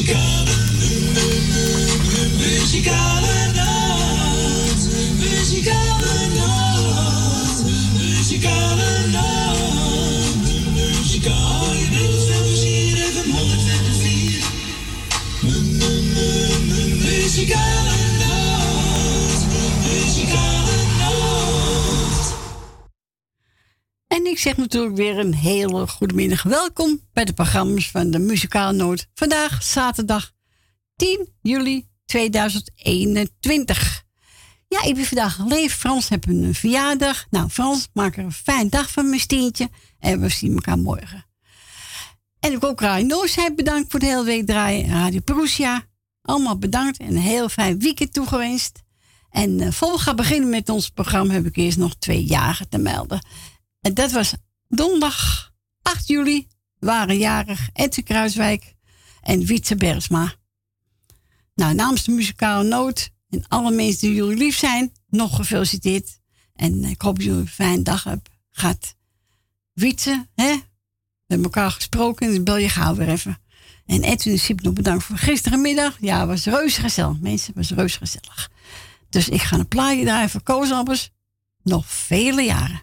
Muzikale, muzikale nacht. Muzikale ik zeg natuurlijk weer een hele goede middag. Welkom bij de programma's van de Muzikaal Noord. Vandaag zaterdag 10 juli 2021. Ja, ik ben vandaag alleen. Frans heeft een verjaardag. Nou, Frans, maak er een fijn dag van mijn steentje. En we zien elkaar morgen. En ik ook Radio Noordzij bedankt voor de hele week draaien. Radio Perusia. Allemaal bedankt en een heel fijn weekend toegewenst. En uh, voor we gaan beginnen met ons programma heb ik eerst nog twee jaren te melden. En dat was donderdag 8 juli waren jarig Edwin Kruiswijk en Wietse Bersma. Nou, namens de muzikale noot en alle mensen die jullie lief zijn, nog gefeliciteerd. En ik hoop dat jullie een fijne dag hebben gehad. Wietse, hè? We hebben elkaar gesproken, dus bel je gauw weer even. En Edwin Siep nog bedankt voor gisterenmiddag. Ja, was reuze gezellig. Mensen, was reuze gezellig. Dus ik ga een plaatje draaien voor Koosappers. Nog vele jaren.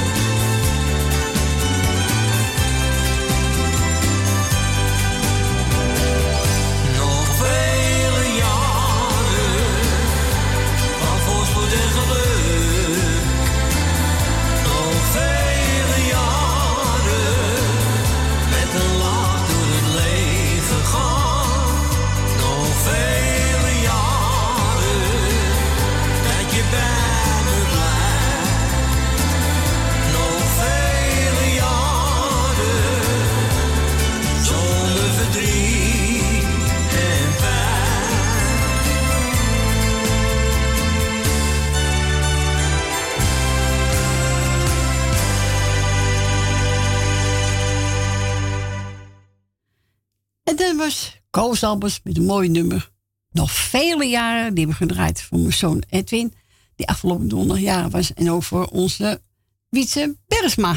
Was Koos Albers met een mooi nummer. Nog vele jaren, die hebben we gedraaid voor mijn zoon Edwin. Die afgelopen donderdag jaren was. En ook voor onze Wietse Bersma.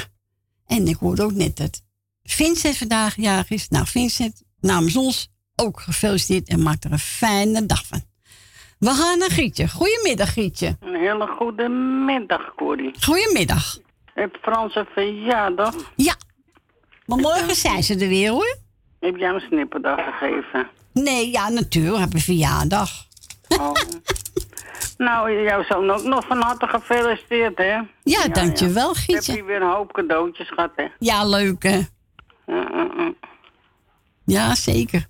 En ik hoorde ook net dat Vincent vandaag jarig is. Nou, Vincent, namens ons ook gefeliciteerd en maak er een fijne dag van. We gaan naar Gietje. Goedemiddag, Gietje. Een hele goede middag, Corrie. Goedemiddag. Heb Frans een verjaardag? Ja. Maar morgen zijn ze er weer, hoor. Heb jij hem een snipperdag gegeven? Nee, ja, natuurlijk. Heb een verjaardag. Oh. nou, jouw zoon ook nog van harte gefeliciteerd, hè? Ja, dankjewel, Heb Gietje. je weer een hoop cadeautjes gehad, hè? Ja, leuk, hè? Ja, ja, ja. Ja, zeker.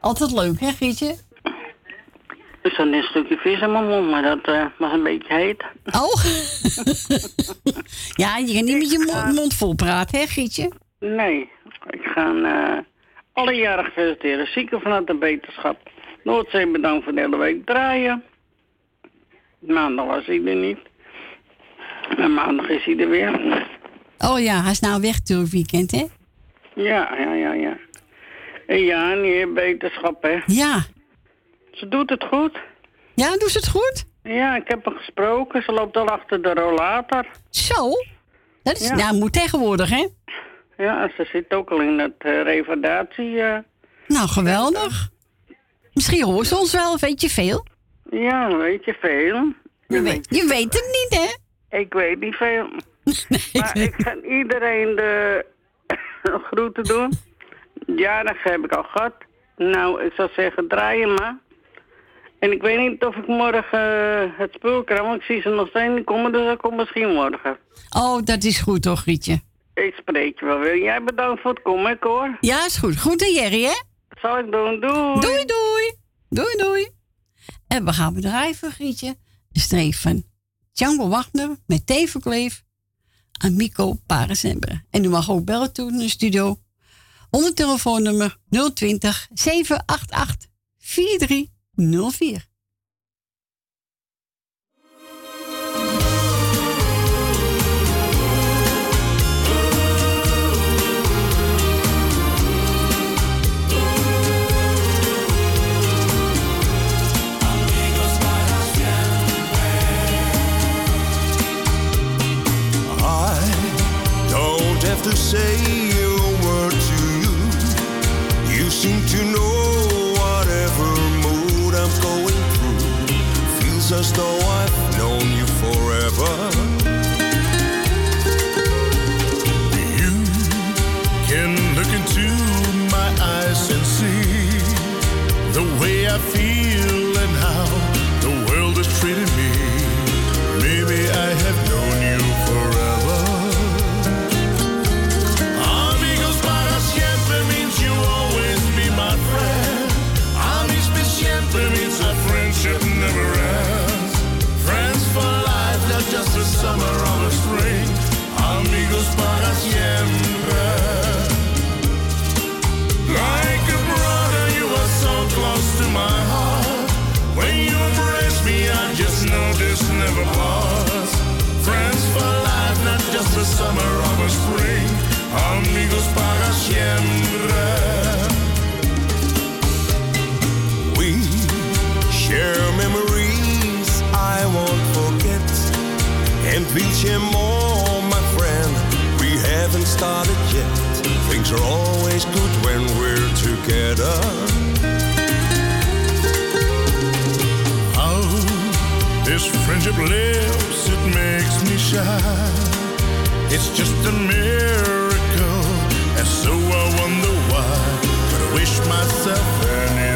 Altijd leuk, hè, Gietje? Er zat een stukje vis in mijn mond, maar dat eh, was een beetje heet. Oh. ja, je kan niet met je mo- mond vol praten, hè, Gietje? Nee, ik ga eh, alle jaren feliciteren. Zieken vanuit de beterschap. Noordzee bedankt voor de hele week draaien. Maandag was hij er niet. Maar maandag is hij er weer. Oh ja, hij is nou weg door het weekend, hè? Ja, ja, ja, ja. En ja, niet beterschap, hè. Ja. Ze doet het goed. Ja, doet ze het goed? Ja, ik heb haar gesproken. Ze loopt al achter de rollator. Zo? Dat is, Ja. nou, moet tegenwoordig, hè? Ja, ze zit ook al in het revalidatie. eh. Nou, geweldig. Misschien hoort ze ons wel, weet je veel? ja, weet je veel. Je weet, je weet het niet, hè? Ik weet niet veel. Maar ik ga iedereen de groeten doen. Jarig heb ik al gehad. Nou, ik zou zeggen, draai je maar. En ik weet niet of ik morgen eh, het spul krijg, want ik zie ze nog steeds niet komen, dus dat komt misschien morgen. Oh, dat is goed toch, Rietje? Ik spreek je wel weer. Jij bedankt voor het komen, hoor. Ja, is goed. Goed en Jerry, hè? Dat zal ik doen. Doei. Doei, doei. Doei, doei. En we gaan bedrijven, Grietje. Van Django Wagner met Tevenkleef aan Mico Paresember. En u mag ook bellen toe in de studio. Onder telefoonnummer 020 788 4304. To say a word to you. You seem to Things are always good when we're together. How this friendship lives, it makes me shine. It's just a miracle, and so I wonder why. But I wish myself anything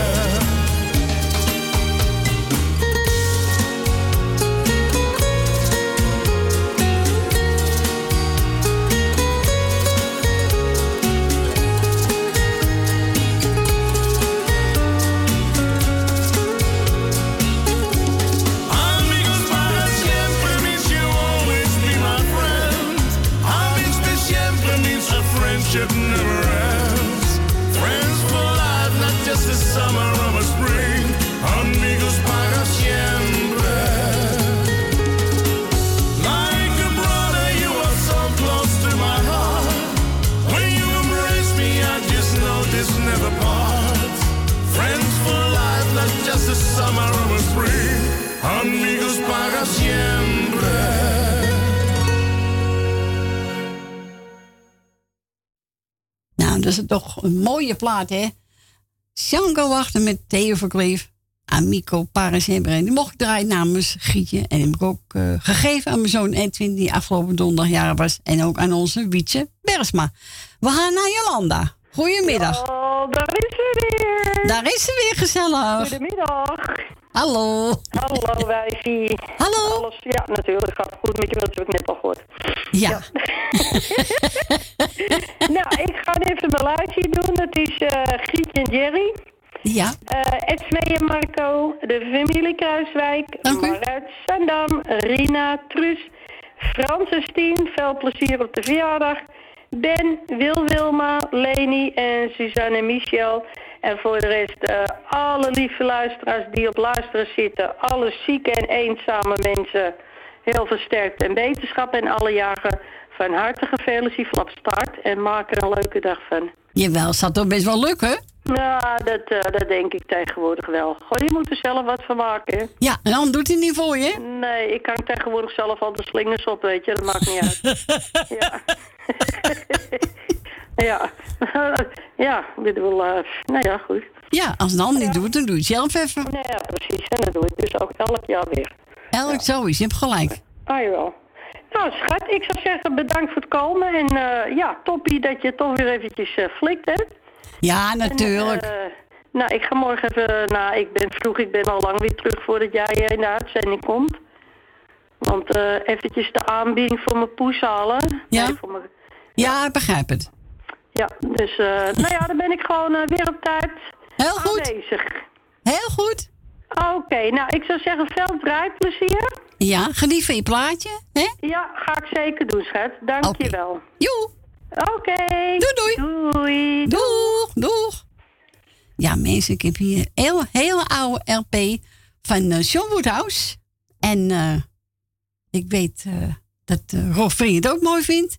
Dat is toch een mooie plaat, hè? Sjanko wachten met Theo Verkleef. Amico Paris en Die mocht ik draaien namens Gietje. En heb ik ook eh, gegeven aan mijn zoon Edwin, die afgelopen donderdag jaar was. En ook aan onze Wietse Bersma. We gaan naar Jolanda. Goedemiddag. Oh, daar is ze weer. Daar is ze weer gezellig. Goedemiddag. Hallo. Hallo, wijfie. Hallo. Alles, ja, natuurlijk. Gaat goed met je, dat heb ik net al gehoord. Ja. nou, ik ga even mijn Dat is eh Gietje en Jerry. Ja. eh en Marco, de familie Kruiswijk. Maruit Sandam, Rina, Truus, Frans en Stien, veel plezier op de verjaardag. Ben, Wil Wilma, Leni en Suzanne en Michel. En voor de rest eh, alle lieve luisteraars die op luisteren zitten. Alle zieke en eenzame mensen. Heel veel sterkte en beterschap. En alle jagen van harte gefeliciteerd vanaf start. En maak er een leuke dag van. Jawel, zat toch best wel lukken? Nou, dat, eh, dat denk ik tegenwoordig wel. Goh, je moet er zelf wat van maken. hè. Ja, en dan doet hij niet voor je. Nee, ik kan tegenwoordig zelf al de slingers op, weet je. Dat maakt niet uit. ja. ja. ja, ik bedoel, eh, nou ja, goed. Ja, als een ander niet doet, dan doe je het zelf even. Nou ja, precies. En dat doe ik dus ook elk jaar weer. Elk zo is, je hebt gelijk. Ah, jawel. Nou, schat, ik zou zeggen bedankt voor het komen. En eh, ja, toppie dat je toch weer eventjes eh, flikt, hè. Ja, En, natuurlijk. eh, nou, ik ga morgen even... Nou, ik ben vroeg, ik ben al lang weer terug voordat jij eh, in de uitzending komt. Want eh eventjes de aanbieding voor mijn poes halen. Ja? Nee, voor mijn, ja, ik begrijp het. ja, dus eh, nou ja, dan ben ik gewoon eh, weer op tijd Heel goed. aanwezig. Heel goed. Oké, nou, ik zou zeggen veel draaiplezier. Ja, geniet van je plaatje. Hè? Ja, ga ik zeker doen, schat. Dankjewel. Joe. Oké. Doei, doei. Doei. Doeg, doeg. Ja, mensen, ik heb hier een heel, hele oude LP van eh John Woodhouse. En eh, ik weet eh, dat uh, Vriend het ook mooi vindt.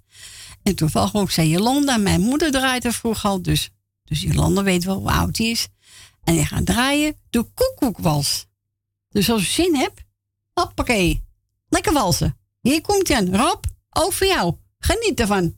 En toevallig ook zei Jolanda, mijn moeder draait er vroeg al. Dus, dus Jolanda weet wel hoe oud hij is. En hij gaat draaien de koekoekwals. Dus als je zin hebt, hoppakee. Lekker walsen. Hier komt hij aan. Rob, ook voor jou. Geniet ervan.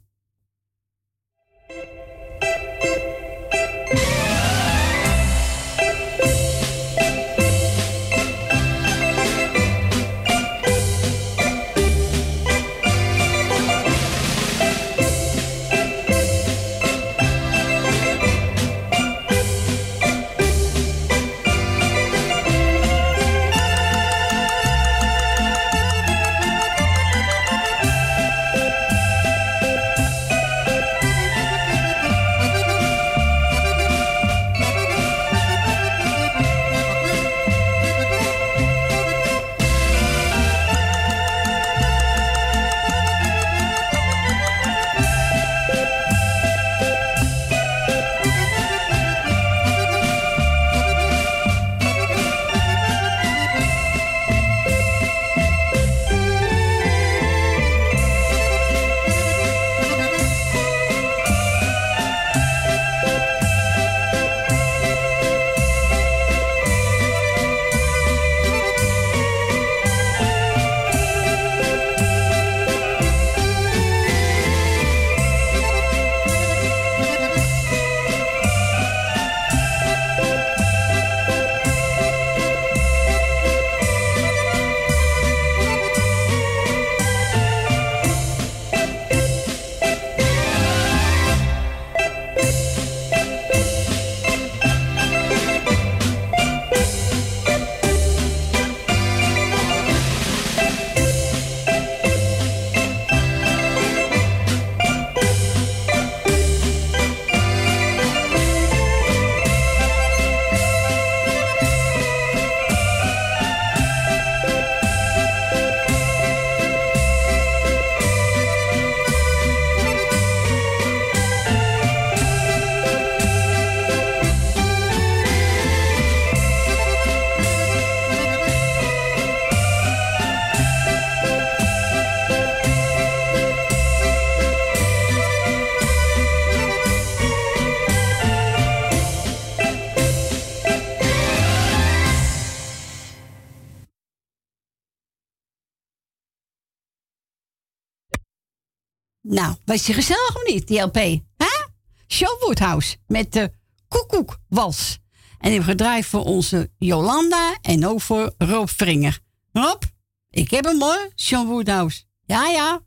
Was je gezellig of niet, die LP? Hè? Sean Woodhouse met de Koekoekwals. En die hebben gedraaid voor onze Jolanda en ook voor Rob Vringer. Rob, ik heb hem hoor, Sean Woodhouse. Ja, ja.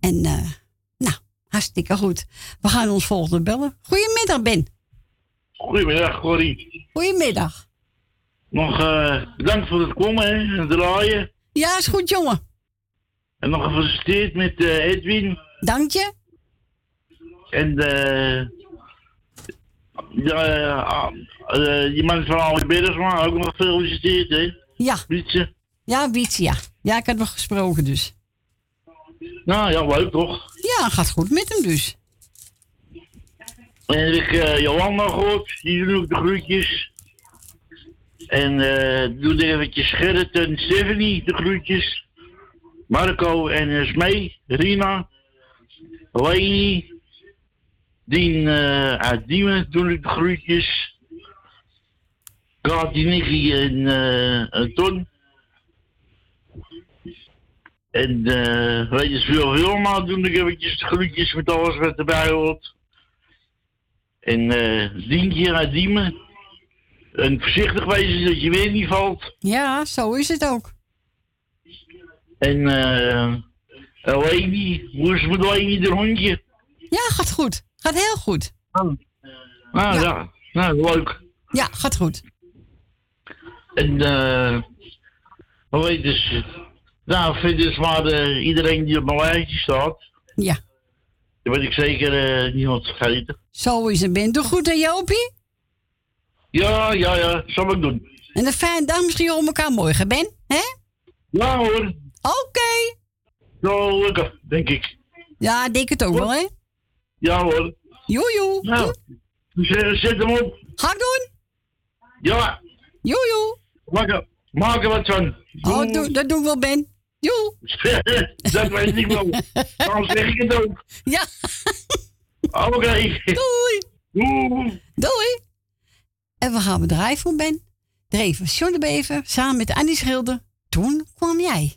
En, eh, nou, hartstikke goed. We gaan ons volgende bellen. Goedemiddag, Ben. Goedemiddag, Corrie. Goedemiddag. Nog eh, bedankt voor het komen hè, en draaien. Ja, is goed, jongen. En nog gefeliciteerd met eh, Edwin. Dank je. En eh eh, die man van Alweer Bergsma ook nog gefeliciteerd, hè? Ja. Wietse. Ja, Wietse, ja. Ja, ik had nog gesproken dus. Nou ja, leuk toch? Ja, gaat goed met hem dus. En heb ik eh, Jolanda gehoord, die doen ook de groetjes. En eh doe er eventjes Gerrit en Stephanie de groetjes. Marco en uh, Smee, Rina, Leni, Dien eh uit Diemen doe ik de groetjes. Kati, Nicky en, eh Ton. En eh weet je, veel Wilma doe ik eventjes de groetjes met alles wat erbij hoort. En eh Dientje uit Diemen. En voorzichtig wezen dat je weer niet valt. Ja, zo is het ook. En eh uh, Leni, hoe is het met de hondje? Ja, gaat goed. Gaat heel goed. Nou ja, nou leuk. Ja, gaat goed. En eh, hoe heet nou vind dus maar eh, iedereen die op mijn lijstje staat. Ja. Dan weet ik zeker eh, niemand vergeten. Zo is het, Ben. Doe goed aan Jopie. Ja, ja, ja, zal ik doen. En een fijne dag misschien om elkaar morgen, Ben. Hè? Ja hoor. Oké. Zo lekker, denk ik. Ja, denk het ook wel, hè? Ja hoor. Joejoe. Nou, dus, eh, zet hem op. Ga ik doen. Ja. Joejoe. Maak er, maak er wat van. Oh, doe, dat doen we wel, Ben. Joe. dat weet ik wel. Dan zeg ik het ook. Ja. Oké. Doei. Doei. Doei. En we gaan bedrijf voor Ben. Dreven John de Bever samen met Annie Schilder. Toen kwam jij.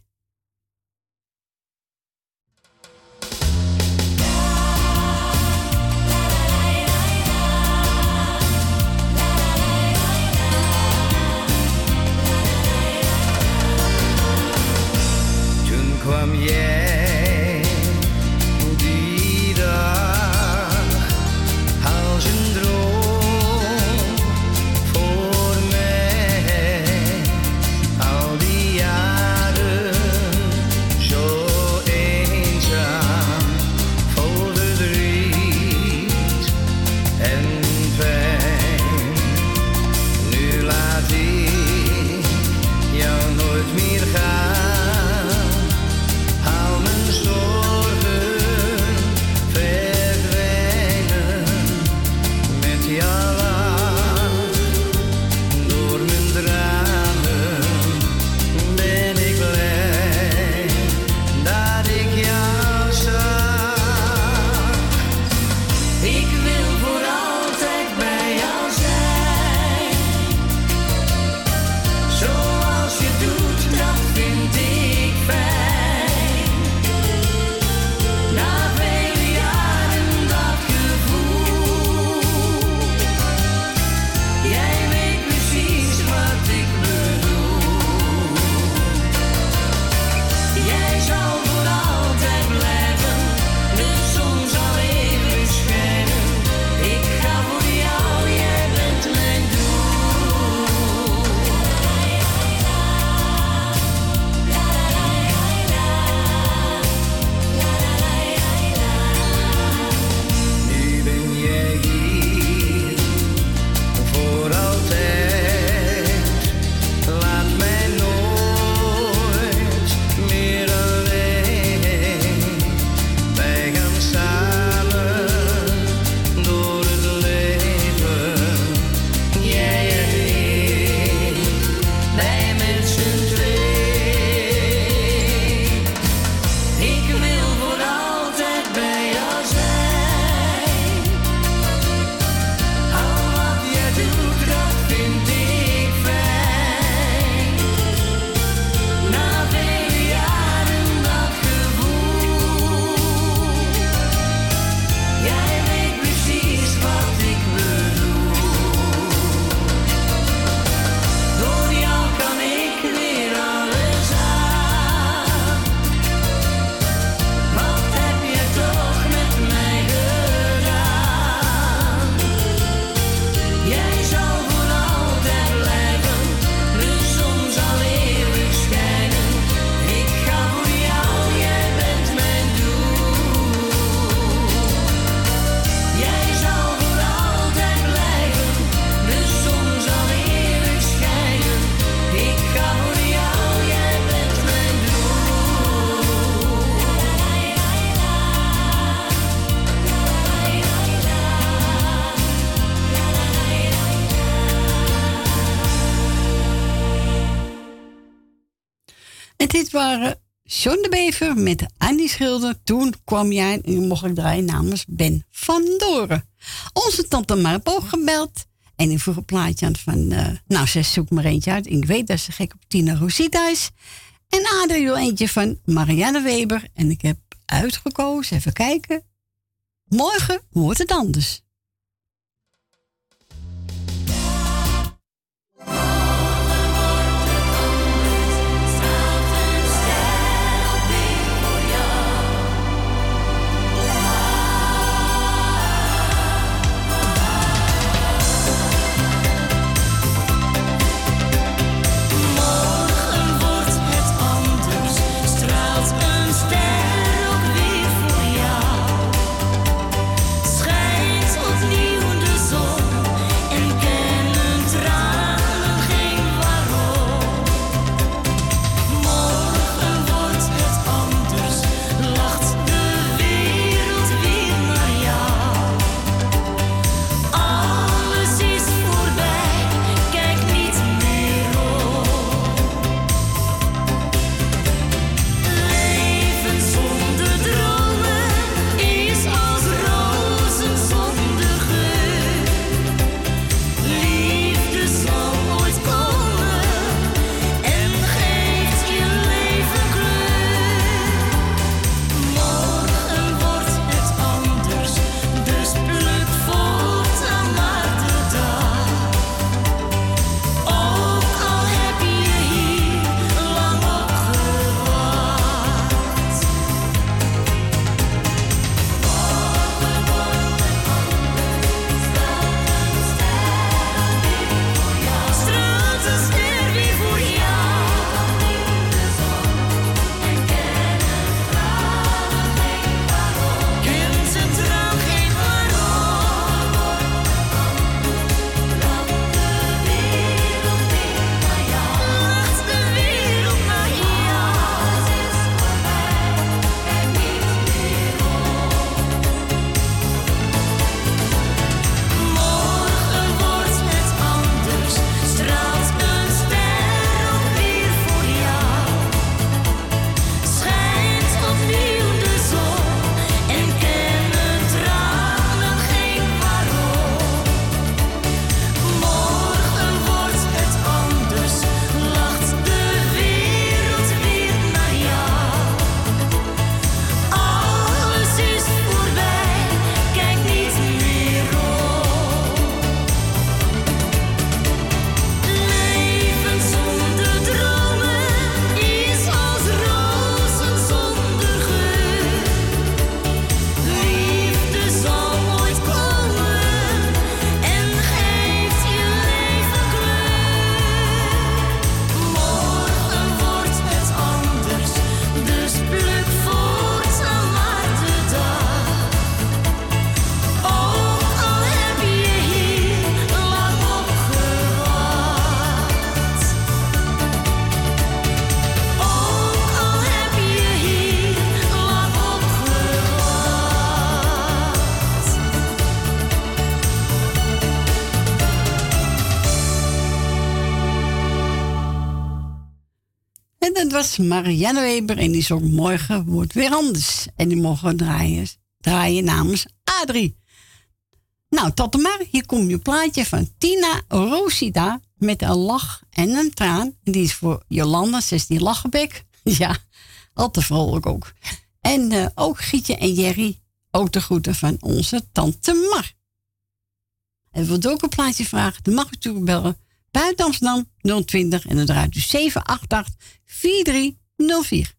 John de Bever met Annie Schilder. Toen kwam jij en nu mocht ik draaien namens Ben van Doren. Onze tante Marp gebeld. En die vroeg een plaatje aan van... eh, nou, ze zoekt maar eentje uit. Ik weet dat ze gek op Tina Rosita is. En Adrie wil eentje van Marianne Weber. En ik heb uitgekozen, even kijken. Morgen wordt het anders. Was Marianne Weber. En die zong morgen wordt weer anders. En die mogen draaien, draaien namens Adrie. Nou, tot maar. Hier komt je plaatje van Tina Rosita. Met een lach en een traan. Die is voor Jolanda, 16 Lachenbek. Ja, al te vrolijk ook. En eh, ook Gietje en Jerry. Ook de groeten van onze tante Mar. En wilt ook een plaatje vragen? Dan mag u natuurlijk bellen. Buiten Amsterdam 020 en dan draait u 788 4304.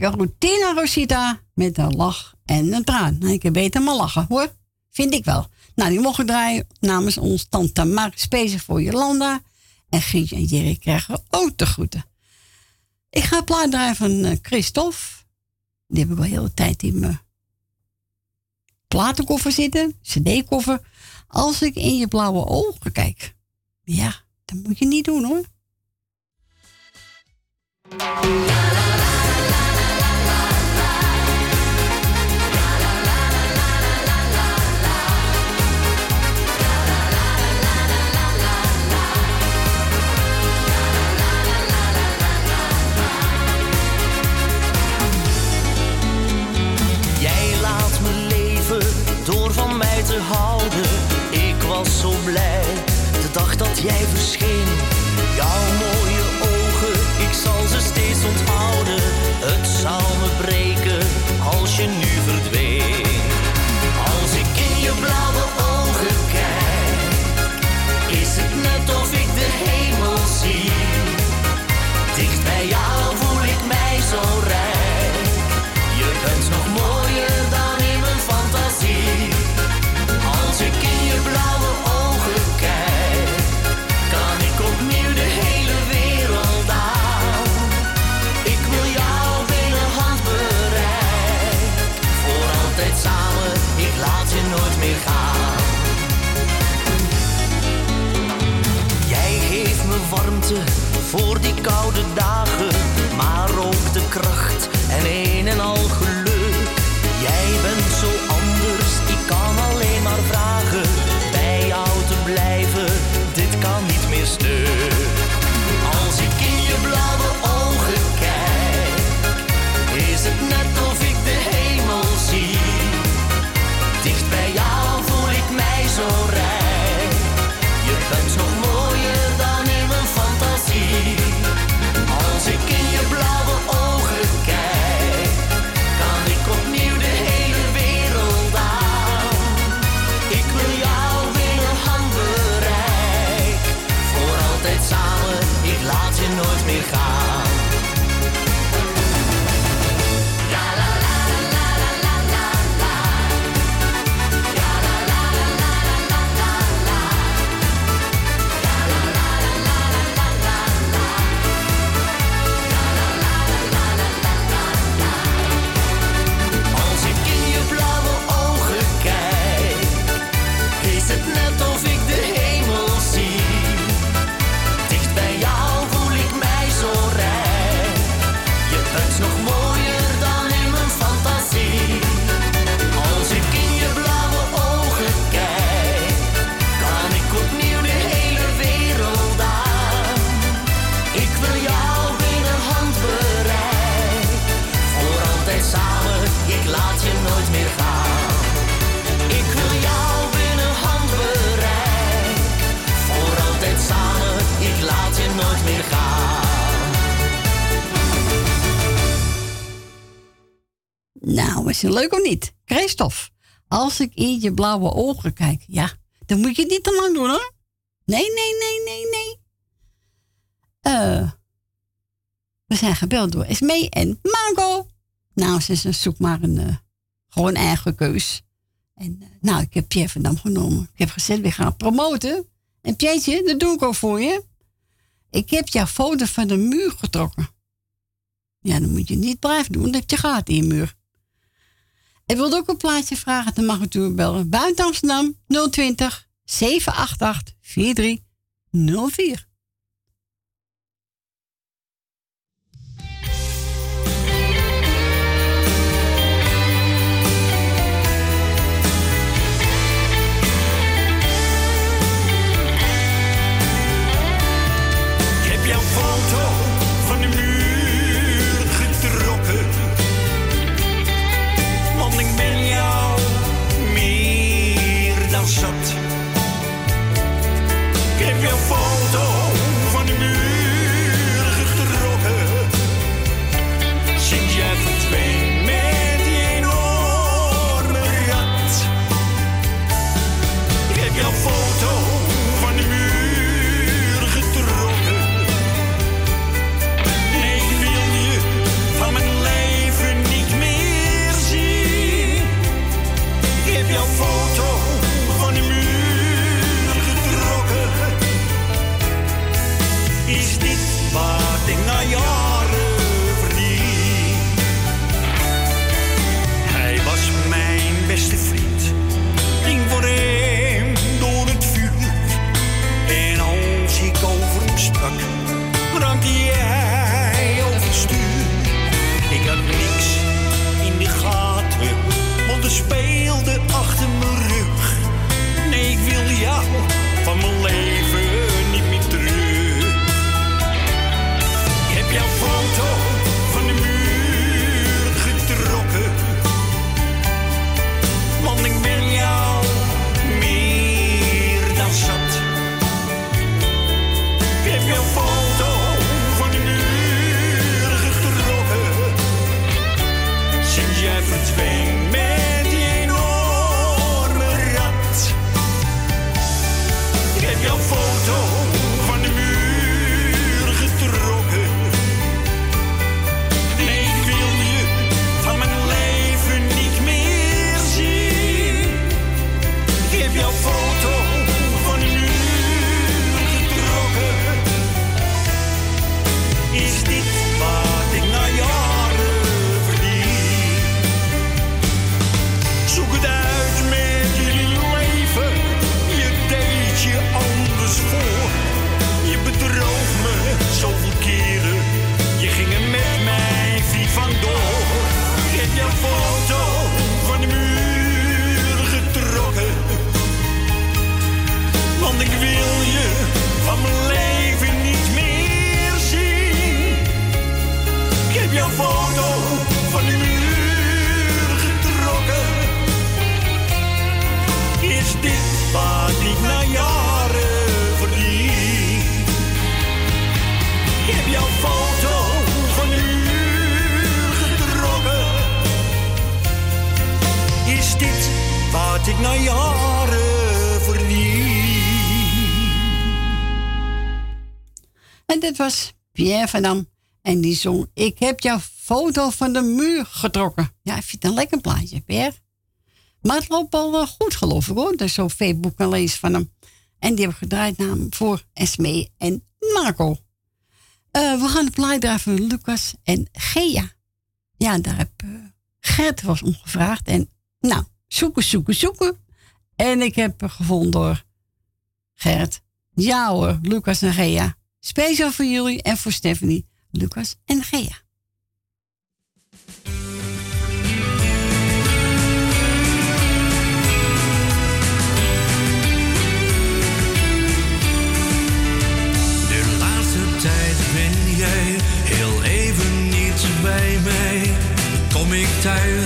zeker goed. Tina Rosita met een lach en een traan. Nou, ik heb beter maar lachen hoor. Vind ik wel. Nou, die mogen draaien namens ons tante Mark Spezen voor Jolanda. En Gietje en Jerry krijgen ook de groeten. Ik ga een plaat draaien van eh, Christophe. Die heb ik al heel de tijd in mijn platenkoffer zitten. CD-koffer. Als ik in je blauwe ogen kijk. Ja, dat moet je niet doen hoor. voor die koude dagen. luisteren. Leuk of niet? Christophe, als ik in je blauwe ogen kijk, ja, dan moet je het niet te lang doen hoor. Nee, nee, nee, nee, nee. Eh, we zijn gebeld door Esmee en MAGO. Nou, ze, zijn zoek maar een eh, gewoon eigen keus. En eh, nou, ik heb je even Dam genomen. Ik heb gezegd, we gaan promoten. En Pietje, dat doe ik al voor je. Ik heb jouw foto van de muur getrokken. Ja, dan moet je niet blijven doen, dat je gaat in de muur. En wilt ook een plaatje vragen, dan mag u toe bellen. Buiten Amsterdam 020 788 4304. ik na jaren. En dit was Pierre van Dam. En die zong Ik heb jouw foto van de muur getrokken. Ja, ik vind het een lekker plaatje, Pierre. Maar het loopt al eh, goed, geloof ik hoor. Dat is zo'n Facebook kan lezen van hem. En die hebben gedraaid naam voor Esme en Marco. Eh, we gaan het plaatje draaien van Lucas en Gea. Ja, daar heb uh, Gert was om gevraagd. En nou, zoeken, zoeken, zoeken. En ik heb gevonden Gert. Ja hoor, Lucas en Gea. Speciaal voor jullie en voor Stephanie, Lucas en Gea. De laatste tijd ben jij heel even niet bij mij. Kom ik thuis,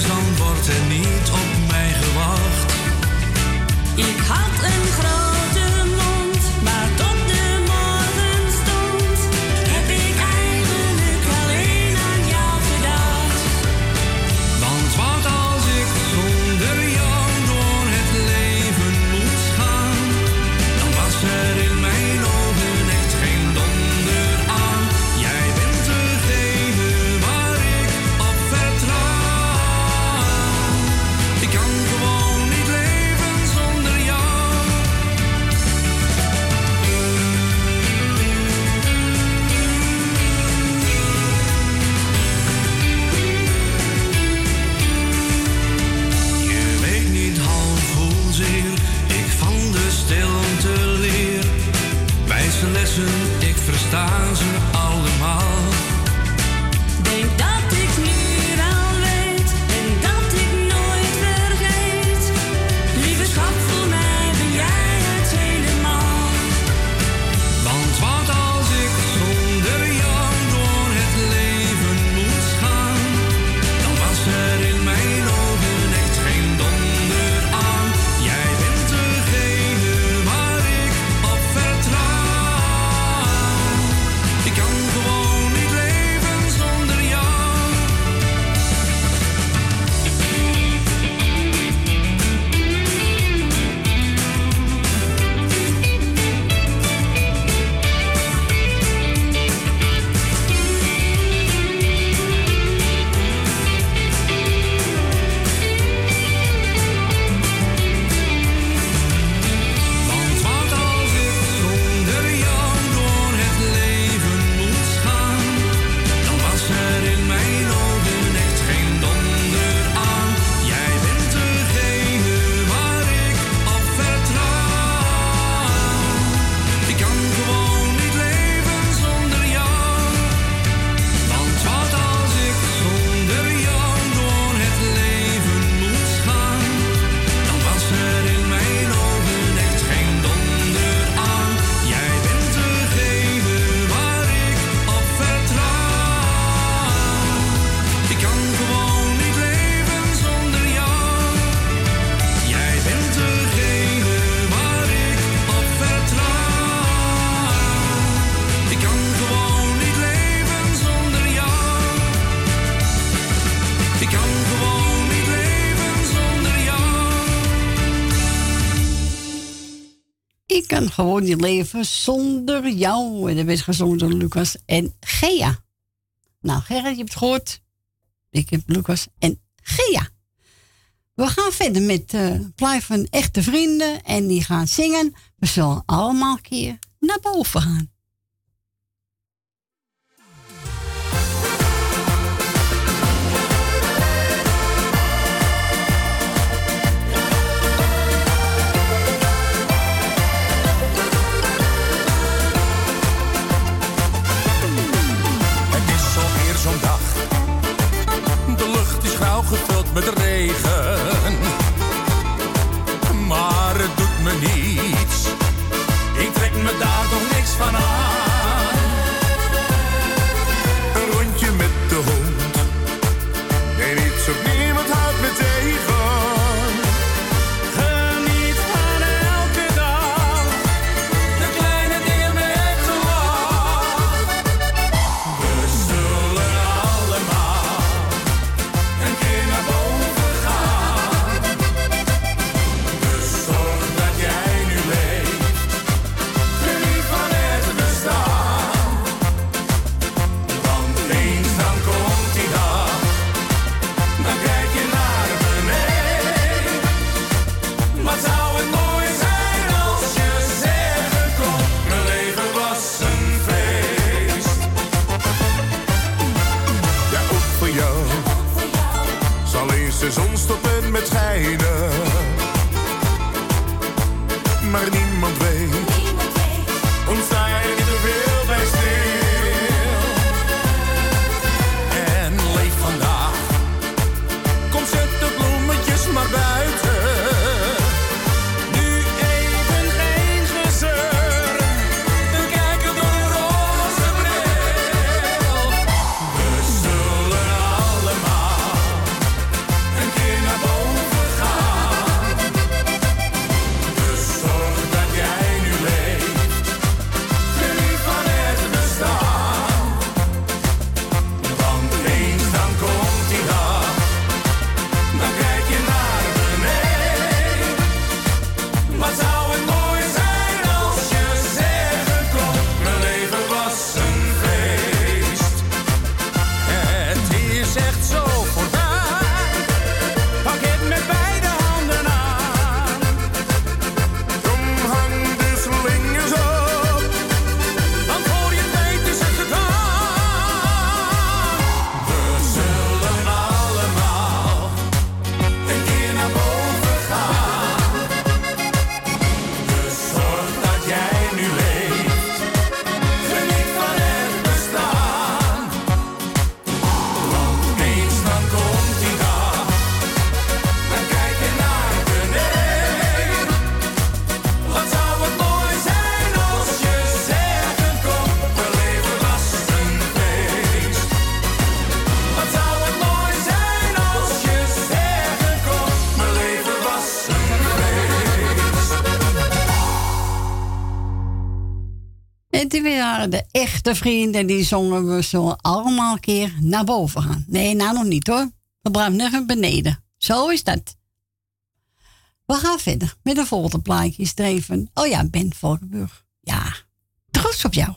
gewoon niet leven zonder jou. En dat werd gezongen door Lucas en Gea. Nou, Gerrit, je hebt het gehoord. Ik heb Lucas en Gea. We gaan verder met eh plaat van echte vrienden. En die gaan zingen. We zullen allemaal een keer naar boven gaan. Met regen. Echte vrienden. Die zongen we zo allemaal een keer naar boven gaan. Nee, nou nog niet hoor. We blijven nog beneden. Zo is dat. We gaan verder met de volgende plaatje. Streven. Oh ja, Ben Valkenburg. Ja, trots op jou.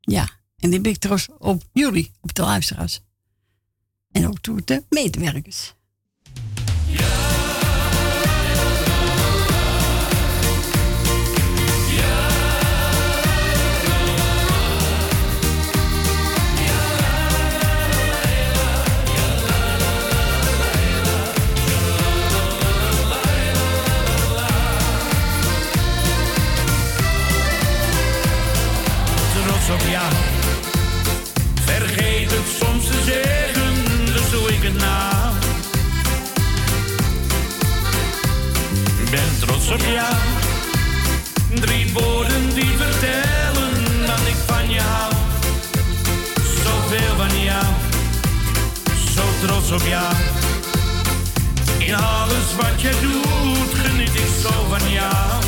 Ja, en die ben ik trots op jullie, op de luisteraars. En ook toe de medewerkers. Op jou. Vergeet het soms te zeggen, dus doe ik het nou. Ben trots op jou. Drie woorden die vertellen dat ik van je hou. Zoveel van jou, zo trots op jou. In alles wat je doet, geniet ik zo van jou.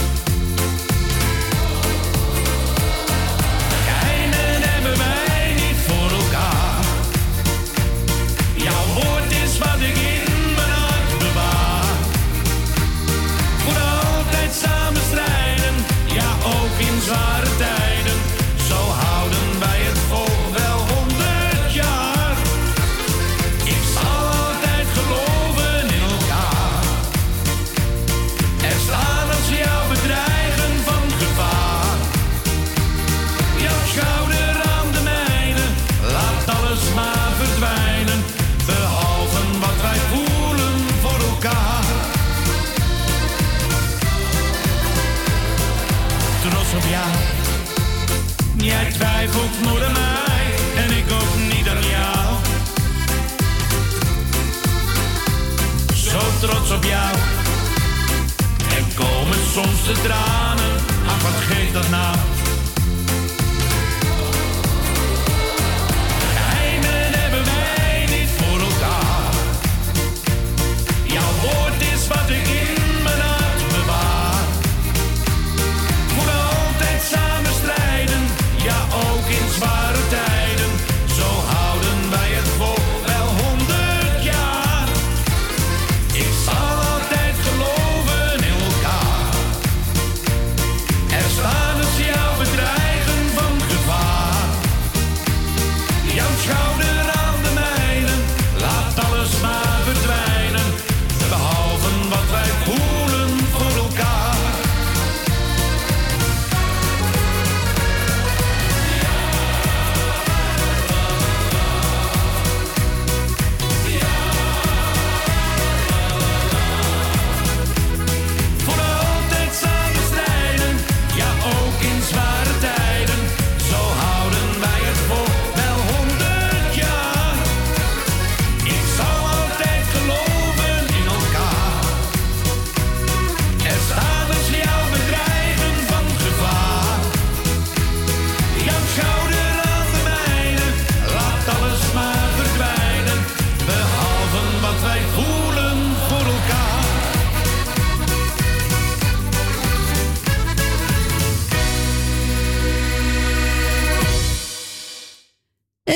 Soms de tranen,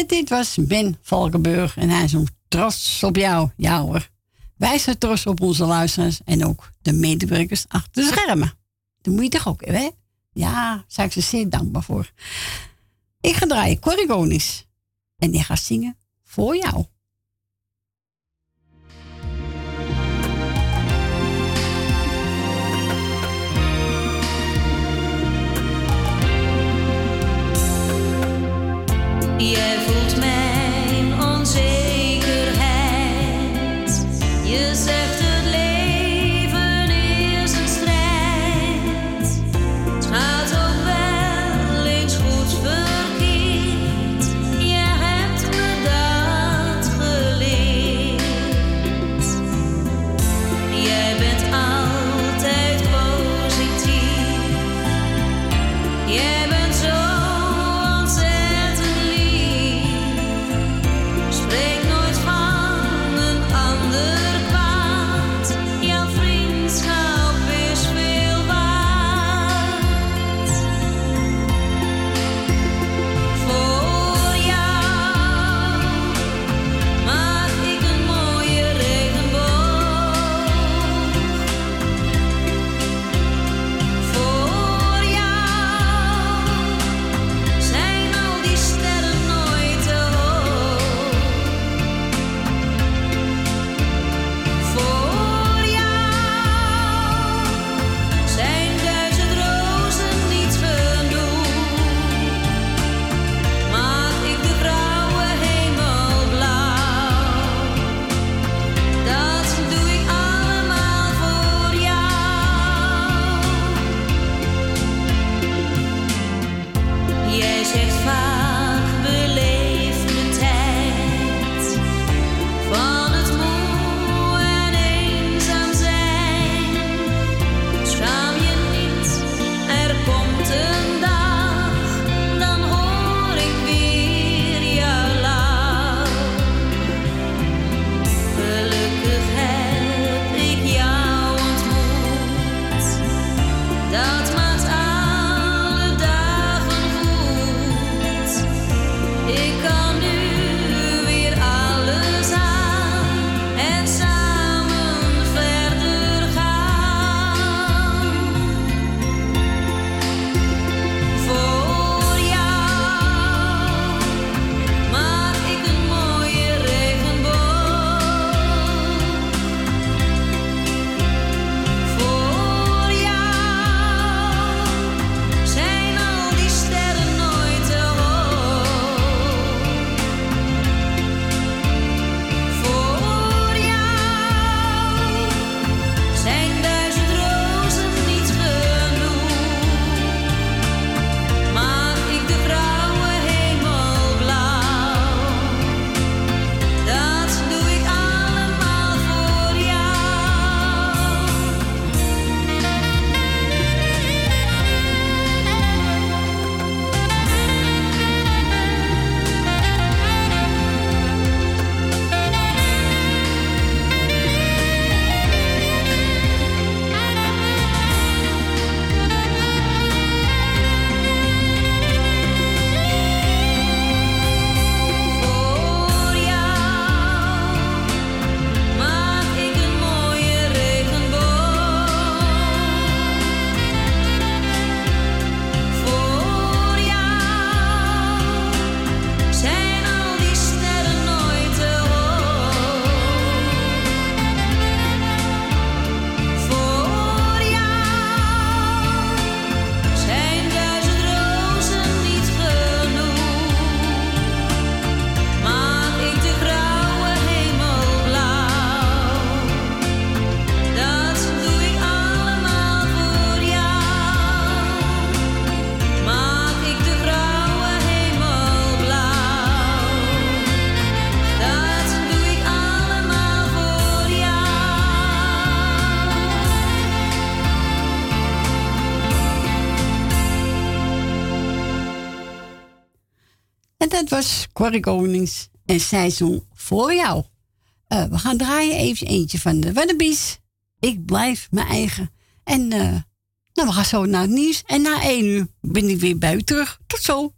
dit was Ben Valkenburg en hij is ook trots op jou. Ja hoor. Wij zijn trots op onze luisteraars en ook de medewerkers achter de schermen. Dat moet je toch ook hebben, hè? Ja, zijn ik ze zeer dankbaar voor. Ik ga draaien Corrigonis. En die gaat zingen voor jou. Jij voelt mijn onzekerheid. Je zegt was Konings en zij voor jou. Eh, we gaan draaien even eentje van de Wannabies. Ik blijf mijn eigen. En eh, nou, we gaan zo naar het nieuws. En na één uur ben ik weer buiten terug. Tot zo.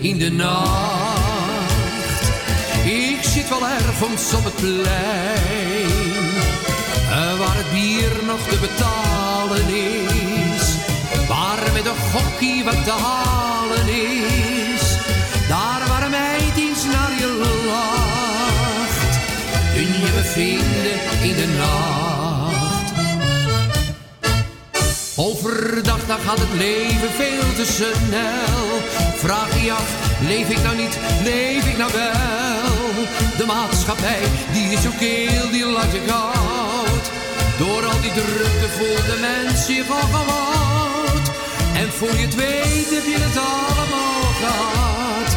In de nacht. Ik zit wel ergens op het plein. eh, Waar het bier nog te betalen is. Waar met een gokkie wat te halen is. Daar waar een meid eens naar je lacht. Kun je me vinden in de nacht. Overdag dan gaat het leven veel te snel. Vraag je je af, leef ik nou niet, leef ik nou wel? De maatschappij, die is zo keel, die laat je koud. Door al die drukte voelt de mens zich al gewoon. En voor je het weet heb je het allemaal gehad.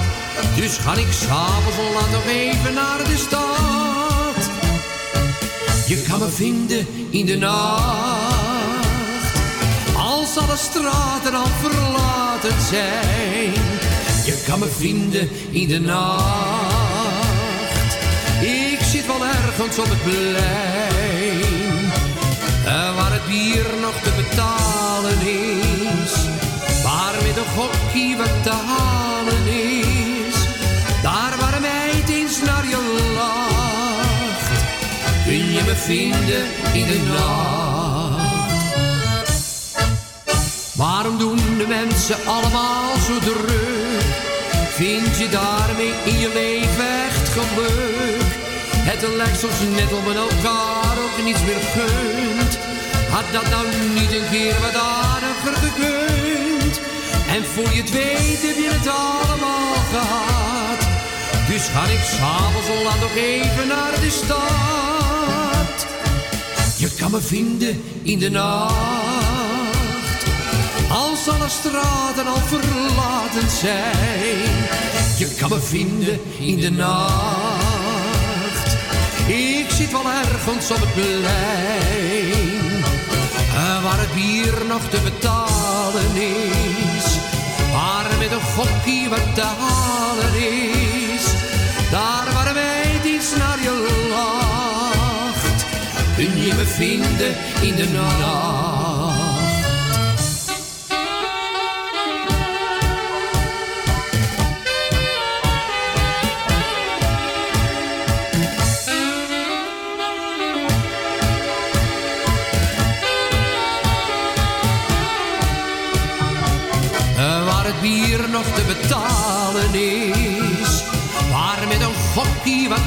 Dus ga ik s'avonds al laat nog even naar de stad. Je kan me vinden in de nacht. Als alle straten al verlaten zijn. Je kan me vinden in de nacht. Ik zit wel ergens op het plein. eh, Waar het bier nog te betalen is. Waar met een gokkie wat te halen is. Daar waar een meid eens naar je lacht. Kun je me vinden in de nacht. Waarom doen de mensen allemaal zo druk? Vind je daarmee in je leven echt geluk? Het lijkt soms net om men elkaar ook niets meer gunt. Had dat nou niet een keer wat aardiger gekund? En voor je het weet heb je het allemaal gehad. Dus ga ik s'avonds al laat nog even naar de stad. Je kan me vinden in de nacht. Als alle straten al verlaten zijn. Je kan me vinden in de nacht. Ik zit wel ergens op het plein. eh, Waar het bier nog te betalen is. Waar met een gokkie wat te halen is. Daar waar meid iets naar je lacht. Kun je me vinden in de nacht.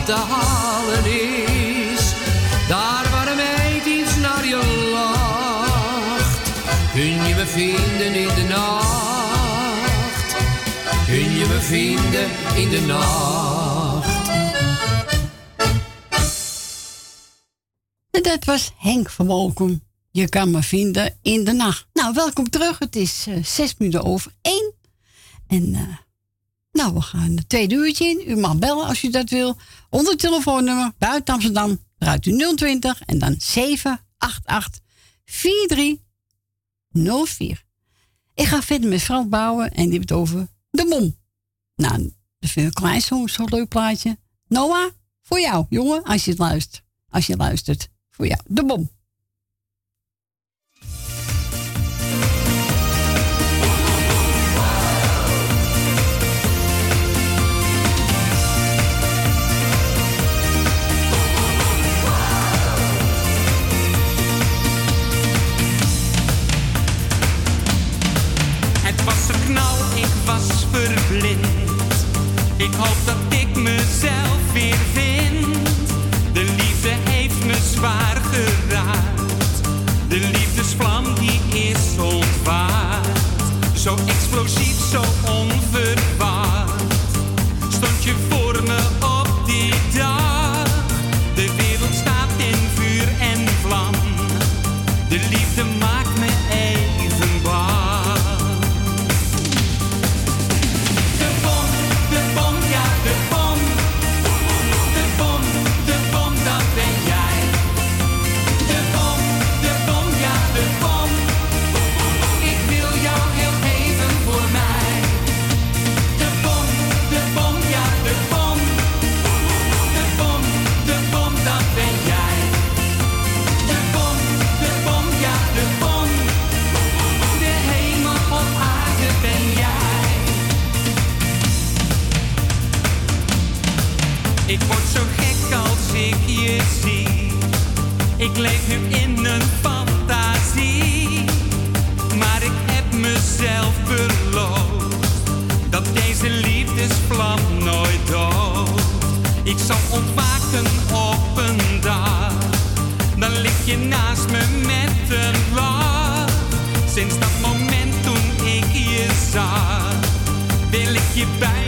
Te halen is. Daar waar een meid naar je lacht. Kun je me vinden in de nacht. Kun je me vinden in de nacht. Dat was Henk van Wolkom. Je kan me vinden in de nacht. Nou, welkom terug. Het is eh, zes minuten over één. En eh, nou, we gaan het tweede uurtje in. U mag bellen als u dat wil. Onder telefoonnummer buiten Amsterdam. Draait u 020 en dan 788 4304. Ik ga verder met Frans Bouwen en die heeft het over de mom. Nou, dat vind ik klein zo'n zo leuk plaatje. Noah, voor jou, jongen, als je het luistert. Als je luistert, voor jou, de bom. Ik hoop dat ik mezelf weer Ik leef nu in een fantasie, maar ik heb mezelf beloofd dat deze liefdesvlam nooit dooft. Ik zal ontwaken op een dag, dan lig je naast me met een lach. Sinds dat moment toen ik je zag, wil ik je bij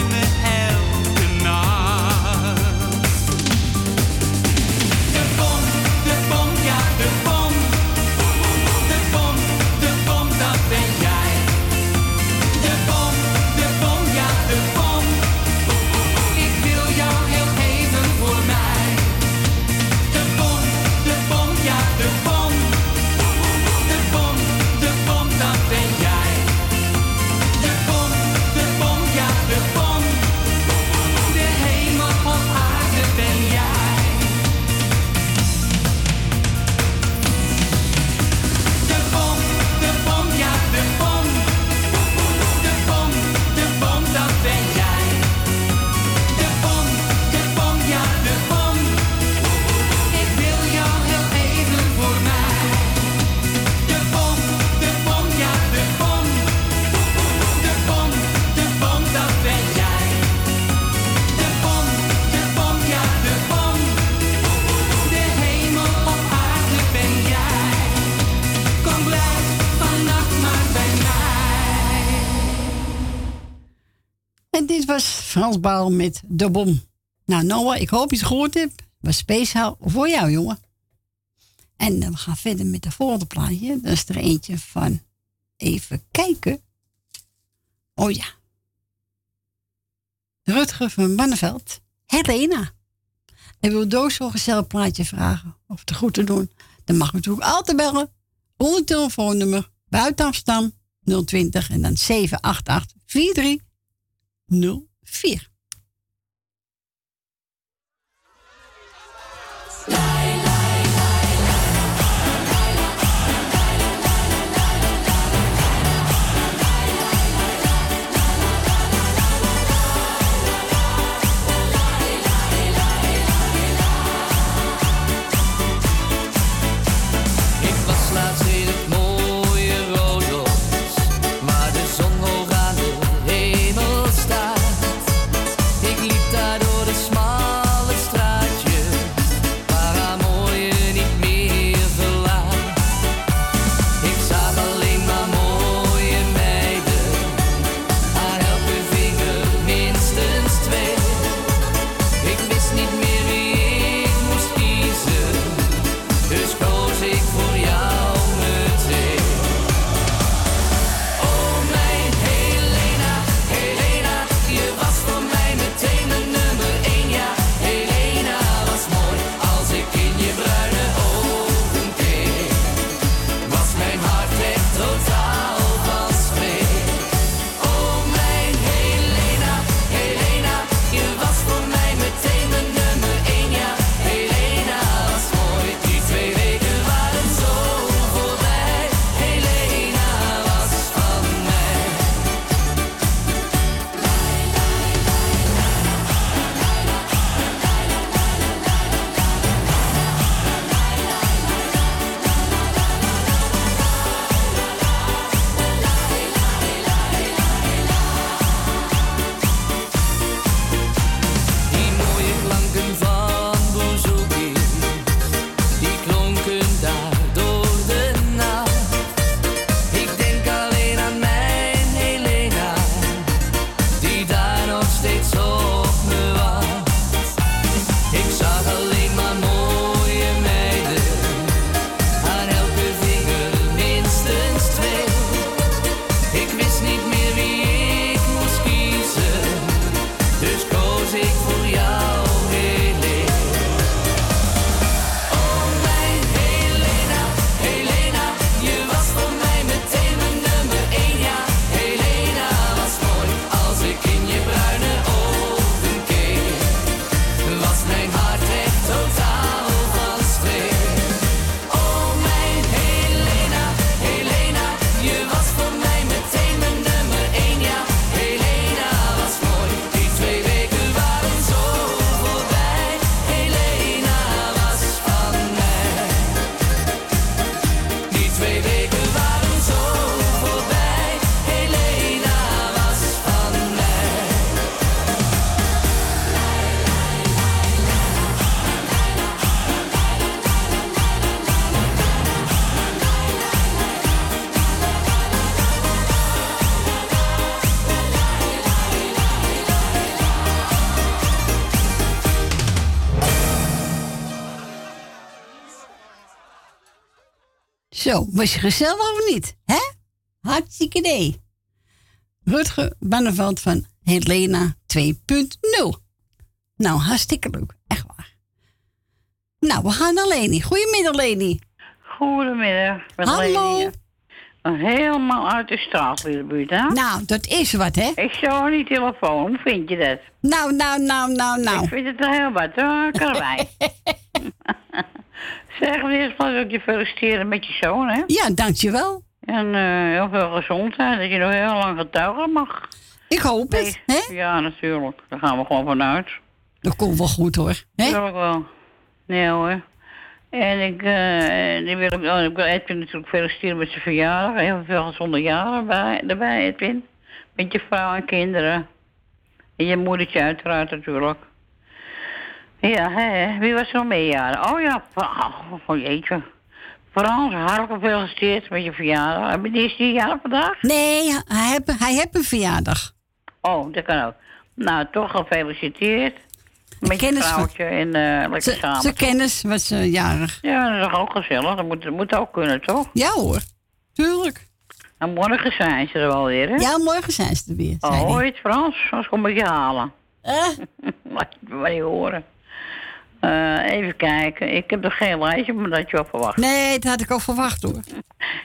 En dit was Frans Baal met De Bom. Nou Noah, ik hoop je het gehoord hebt. Was speciaal voor jou, jongen. En eh, we gaan verder met de volgende plaatje. Dat is er eentje van... Even kijken. Oh ja. Rutger van Banneveld. Helena. En wil Doos zo'n plaatje vragen of te goed te doen? Dan mag je natuurlijk altijd bellen. Onder telefoonnummer buiten 020 en dan 788 43 04. Zo, was je gezellig of niet? Hè? Hartstikke idee. Rutger Banneveld van Helena 2.0. Nou, hartstikke leuk. Echt waar. Nou, we gaan naar Leni. Goedemiddag, Leni. Goedemiddag, met Hallo. Leni. Helemaal uit de straatbuurt, hè? Nou, dat is wat, hè? Ik zou die telefoon, hoe vind je dat? Nou, nou, nou, nou, nou. Ik vind het wel heel wat, hoor, karwei. zeg, wil eerst maar ook je feliciteren met je zoon, hè? Ja, dankjewel. En eh, heel veel gezondheid, dat je nog heel lang getuigen mag. Ik hoop het, hè? Ja, natuurlijk. Daar gaan we gewoon vanuit. Dat komt wel goed, hoor. Natuurlijk wel. Nee hoor. En ik, eh, wil oh, ik wil Edwin natuurlijk feliciteren met zijn verjaardag. Heel veel gezonde jaren bij, erbij, Edwin. Met je vrouw en kinderen. En je moedertje uiteraard natuurlijk. Ja, hè, wie was er nog mee jaren? Oh ja, oh, oh jeetje. Frans, hartelijk gefeliciteerd met je verjaardag. Je is die jarig vandaag? Nee, hij heeft, hij heeft een verjaardag. Oh, dat kan ook. Nou, toch gefeliciteerd. Met je kennis van- vrouwtje en eh lekker Ze- samen. Ze kennis was eh, jarig. Ja, dat is toch ook gezellig. Dat moet, dat moet ook kunnen, toch? Ja hoor, tuurlijk. En morgen zijn ze er wel weer, hè? Ja, morgen zijn ze er weer. Oh, je het Frans? Anders kom ik je halen. Laat je horen. Eh, even kijken. Ik heb er geen lijstje, maar dat je op verwacht. Nee, dat had ik al verwacht hoor.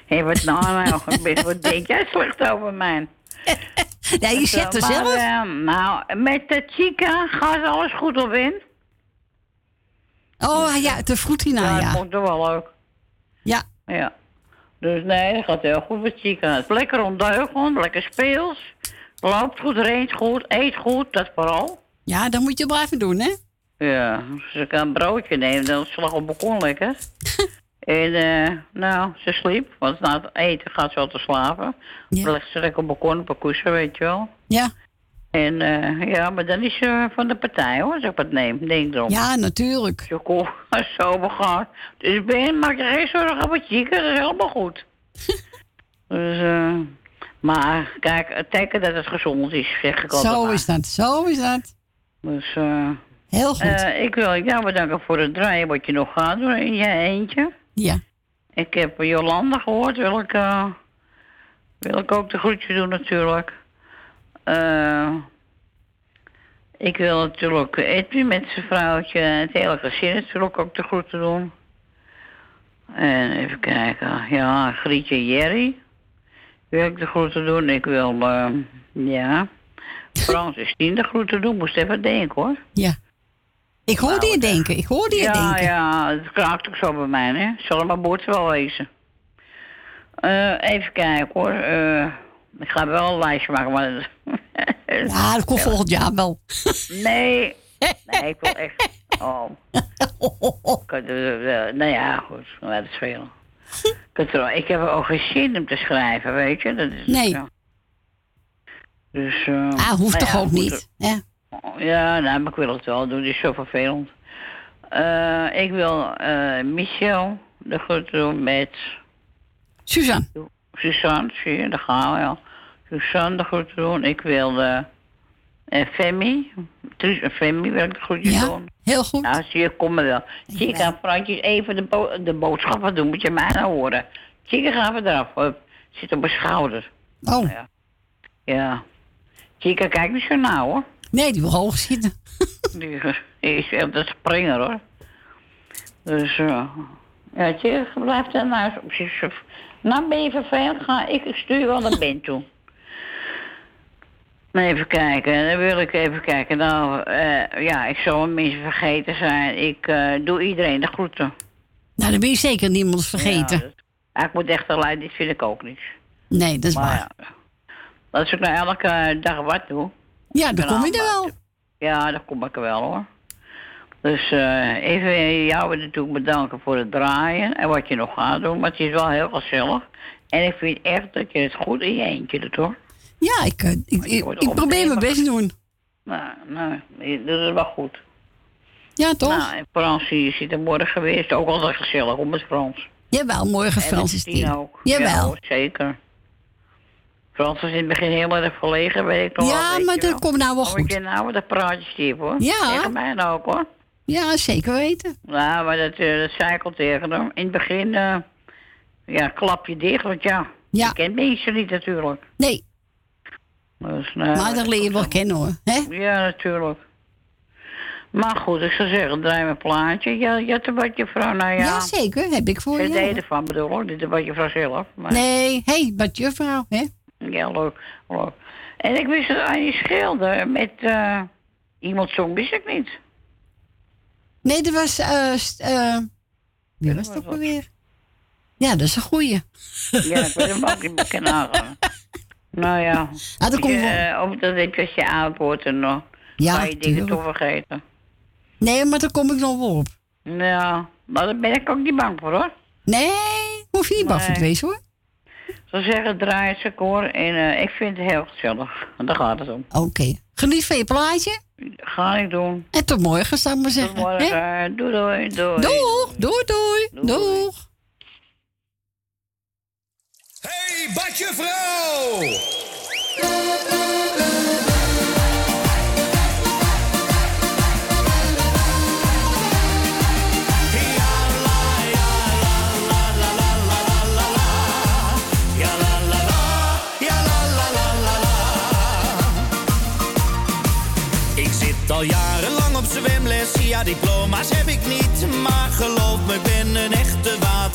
Hé, wat nou nou? Best, wat denk jij slecht over mij? Ja, je zegt er Maar, zelf. eh, nou, met de chica gaat alles goed op in. Oh ja, de Frutina, Ja, ja. dat ik toch wel leuk. Ja. Ja. Dus nee, dat gaat heel goed met chica. Het is lekker ondeugend, lekker speels. Loopt goed, reent goed, eet goed, dat vooral. Ja, dat moet je blijven doen, hè? Ja, ze kan een broodje nemen, dan slag op het balkon lekker. en eh, nou, ze sliep, want na het eten gaat ze al te slapen. Dan ligt ze lekker op het balkon op een kussen, weet je wel. Ja. En eh, ja, maar dan is ze van de partij hoor, als ik wat neem, denk erom. Ja, natuurlijk. Zo cool, zo begaan. Dus Ben, maak je geen zorgen over chicken, dat is helemaal goed. dus, eh, maar kijk, het teken dat het gezond is, zeg ik altijd Zo maar. is dat, zo is dat. Dus, eh Heel goed. eh, ik wil jou bedanken voor het draaien wat je nog gaat doen in je eentje. Ja. Ik heb Jolanda gehoord, wil ik, eh, wil ik ook de groetje doen natuurlijk. Eh, ik wil natuurlijk Edwin met zijn vrouwtje en het hele gezin natuurlijk ook de groeten doen. En even kijken, ja, Grietje Jerry wil ik de groeten doen. Ik wil, ja, Frans Stien de groeten doen. Moest even denken hoor. Ja. Ik hoorde je denken, ik hoorde je Nou, ja, denken. Ja, het kraakt ook zo bij mij, hè. Zal maar boord wel wezen. Eh, even kijken hoor. Eh, ik ga wel een lijstje maken, maar... Ja, dat komt volgend jaar wel. Nee. Nee, ik wil echt... Oh. Eh, nou ja, goed. Nou, Dat is veel. Ik, heb er ook geen zin om te schrijven, weet je. Dat is, Nee. ja. Dus... eh, Ah, hoeft nou toch ja, ook niet, hè? Ja, nou, maar ik wil het wel doen. Het is zo vervelend. Eh, ik wil eh Michel de groeten doen met... Suzanne. Suzanne, zie je, daar gaan we al. Suzanne de groeten doen. Ik wil de... eh Femi. Truus en Femi wil ik de groetjes Ja, doen. heel goed. Nou, zie je, kom maar wel. Chica, Fransjes, even de, bo de boodschappen doen. Moet je mij nou horen. Chica, gaan we eraf. Hup. Zit op mijn schouder. Oh. Ja. Ja. Chica, kijk niet zo nauw, hoor. Nee, die wil hoog zitten. Die is echt een springer hoor. Dus eh ja, je blijft dan nou op zich. Nou ben je vervelend, ga ik stuur wel naar Ben toe. Maar even kijken, dan wil ik even kijken. Nou, eh, ja, ik zal mensen vergeten zijn. Ik eh, doe iedereen de groeten. Nou, dan ben je zeker niemand vergeten. Ja, Ja, ik moet echt alleen, dit vind ik ook niet. Nee, dat is Maar waar. ja, als ik nou elke dag wat doe. Ja, dan kom je er wel. Ja, dan kom ik er wel hoor. Dus eh, even jou natuurlijk bedanken voor het draaien en wat je nog gaat doen. Maar het is wel heel gezellig. En ik vind echt dat je het goed in je eentje doet hoor. Ja, ik, eh, ik, ik, ik probeer mijn best te doen. Nou, nou, je doet het wel goed. Ja, toch? Nou, en Frans, je zit er morgen. Is het ook altijd gezellig om met Frans. Jawel, morgen En Frans is ook. Jawel. Ja, zeker. Frans was in het begin heel erg verlegen, weet ik nog wel, Ja, maar je dat komt nou wel goed. Ik nou een praatje stiep hoor. Ja. Tegen mij nou ook hoor. Ja, zeker weten. Ja, maar dat, dat zei ik al tegen hem. In het begin, eh, Ja, klap je dicht, want ja, Ja. je kent mensen niet natuurlijk. Nee. Dus, nou, maar dat leer je wel kennen hoor. Hè? Ja, natuurlijk. Maar goed, ik zou zeggen, draai mijn plaatje. Ja, ja, te wat je vrouw, nou ja. Ja, zeker. Heb ik voor je. CD ervan bedoel ik, de je vrouw zelf. Maar... Nee, hé, hey, wat juffrouw, hè? Ja, leuk, leuk. En ik wist dat je schilder met eh, iemand zong, wist ik niet. Nee, dat was. eh eh wie was ook alweer? Ja, dat is een goeie. Ja, ik weet hem ook niet aangaan. Nou ja. Ah, dat komt wel. Eh, omdat ik als je wordt en nog. Ja, Ga je dingen toch vergeten. Nee, maar daar kom ik nog wel op. Ja, maar daar ben ik ook niet bang voor hoor. Nee, hoef je niet bang voor te wezen hoor. Zo zeggen draai het koor en eh, ik vind het heel gezellig. En daar gaat het om. Oké. Geniet van je plaatje. Ga ik doen. En tot morgen, zou ik maar zeggen. Tot morgen. Doei doei doei. Doeg, doei, doei. Doeg. Hey, Badje Vrouw! Diploma's heb ik niet Maar geloof me, ik ben een echte waterraad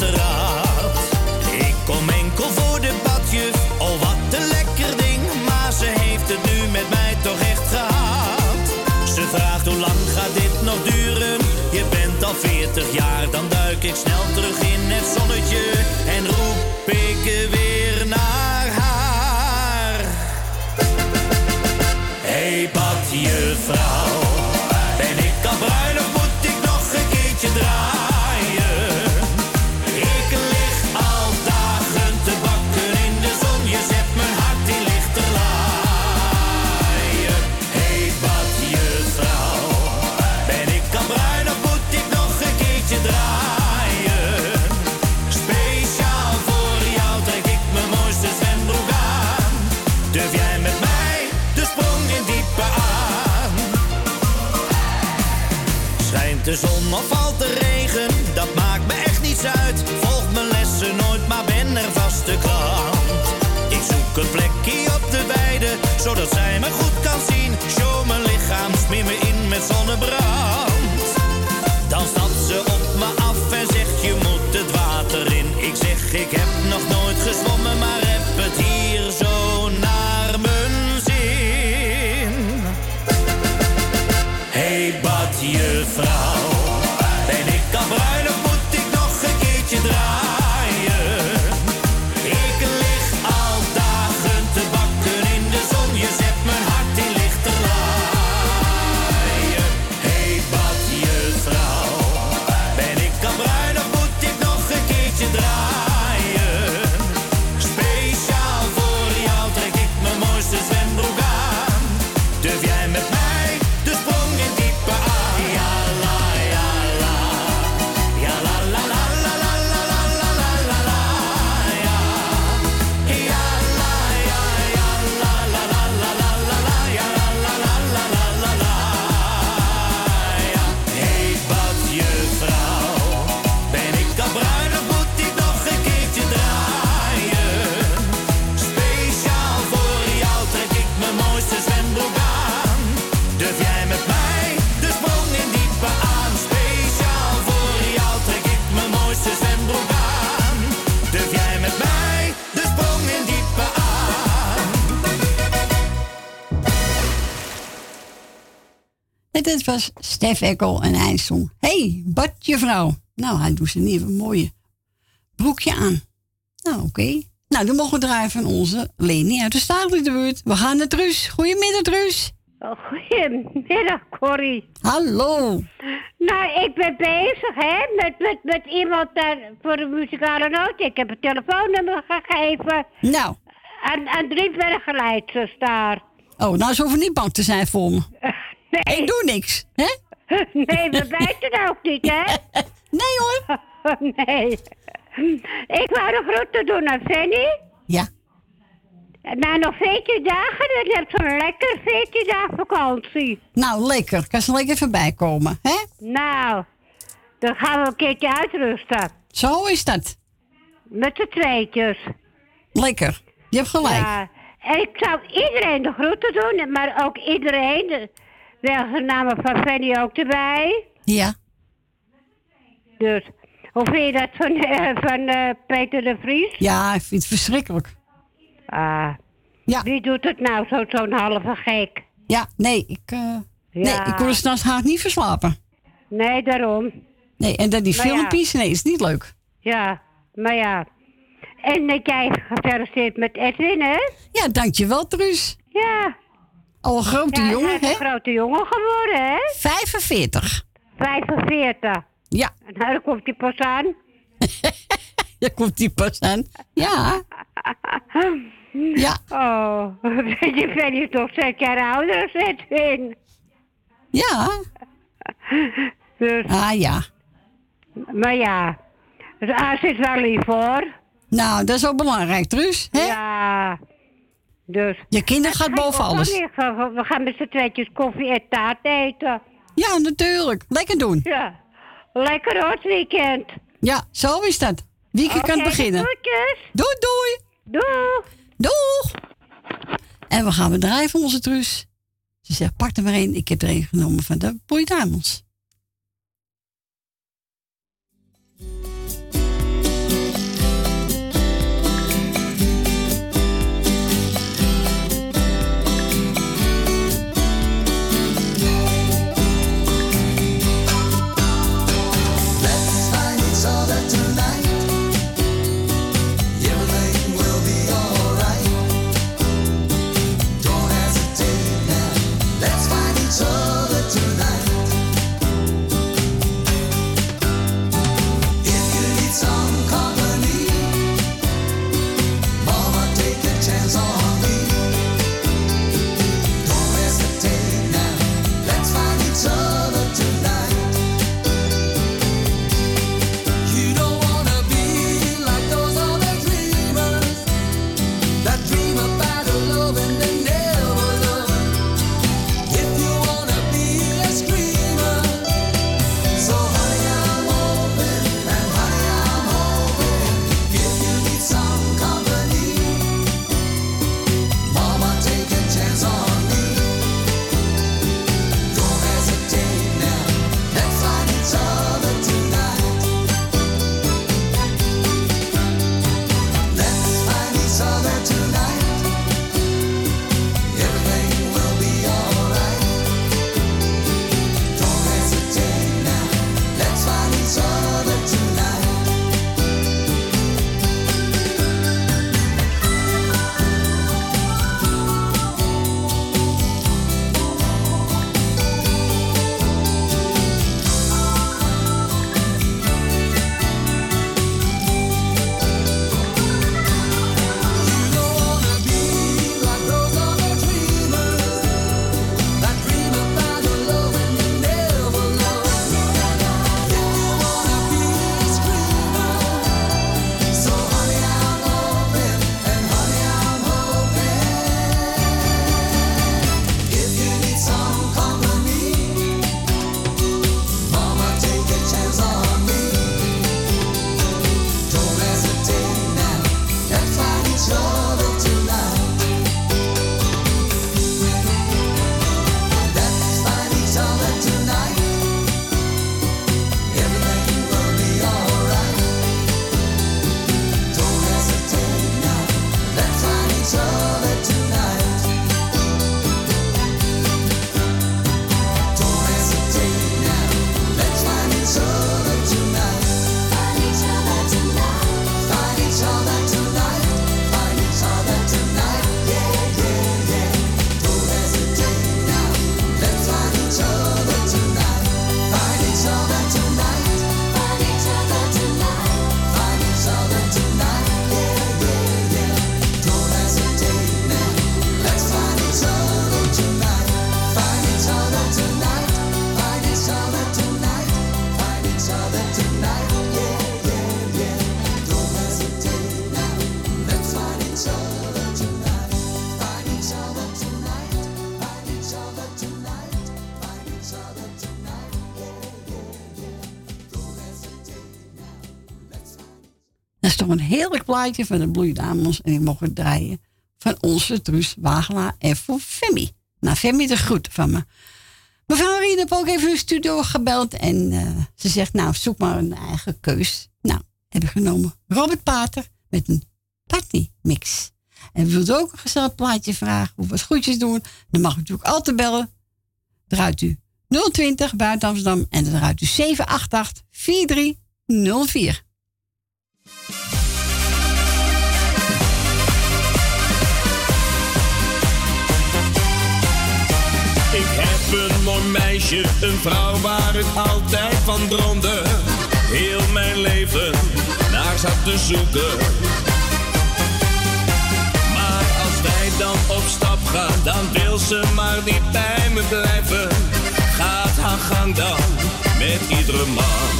dit was Stef Ekkel en hij zong. hey, badje vrouw. Nou, hij doet zijn nieuwe mooie broekje aan. Nou, oké. Nou, dan mogen we draaien van onze Leni uit de Staatelijke We gaan naar Truus. Goedemiddag, Truus. Goedemiddag, Corrie. Hallo. Nou, ik ben bezig, hè, met, met, met iemand daar voor de muzikale noot. Ik heb een telefoonnummer gegeven. Nou. Aan, aan drie bergeleiders daar. Oh, nou, ze hoeven niet bang te zijn voor me. Nee. Ik doe niks, hè? Nee, we bijten ook niet, hè? Nee, hoor. Nee. Ik wou de groeten doen aan Fanny. Ja. Na nog 14 dagen, dan heb je zo'n lekker 14 dagen vakantie. Nou, lekker. Kan ze lekker voorbij komen, hè? Nou, dan gaan we een keertje uitrusten. Zo is dat. met de tweetjes. Lekker. Je hebt gelijk. Ja, en ik zou iedereen de groeten doen, maar ook iedereen, de- wel de namen van Fanny ook erbij. Ja. Dus, hoe vind je dat van, eh, van eh, Peter de Vries? Ja, ik vind het verschrikkelijk. Ah, ja. wie doet het nou, zo- zo'n halve gek? Ja, nee, ik, eh, nee, Ja. ik kon er s'nachts haast niet verslapen. Nee, daarom. Nee, en dan die Maar ja. filmpjes, nee, is niet leuk. Ja, maar ja. En dat jij gefeliciteerd met Edwin, hè? Ja, dankjewel, Truus. Ja. Al een grote Ja, jongen, hij is hè? een grote jongen geworden, hè? 45. 45. Ja. En daar komt hij pas aan. Daar komt die pas aan. Ja. Ja. Oh, je bent hier toch zes jaar ouder als Edwin. Ja. Dus, Ah, ja. maar ja, dus hij zit wel lief hoor. Nou, dat is ook belangrijk, Truus. Hè? Ja. Dus. Je kinder gaat boven alles. We we gaan met z'n tweetjes koffie en taart eten. Ja, natuurlijk. Lekker doen. Ja. Lekker hoor, het weekend. Ja, zo is dat. Weekend kan Oké, beginnen. groetjes. Doei, doei. Doeg. Doeg. En we gaan voor onze Truus. Ze zegt, pak er maar één. Ik heb er één genomen van de Boy Diamonds. Nog een heerlijk plaatje van de Bloeidamels. En die mogen draaien van onze Truus Wagelaar en voor Femi. Nou, Femi de groet van me. Mevrouw Rien heeft ook even de studio gebeld. En eh, ze zegt, nou, zoek maar een eigen keus. Nou, heb ik genomen Robert Pater met een party mix. En wilt u ook een gezellig plaatje vragen of wat goedjes doen? Dan mag u natuurlijk altijd bellen. Draait u 020 buiten Amsterdam en dan draait u 788 4304. Ik heb een mooi meisje, een vrouw waar ik altijd van droomde. Heel mijn leven naar zat te zoeken. Maar als wij dan op stap gaan, dan wil ze maar niet bij me blijven. Gaat haar gang dan met iedere man.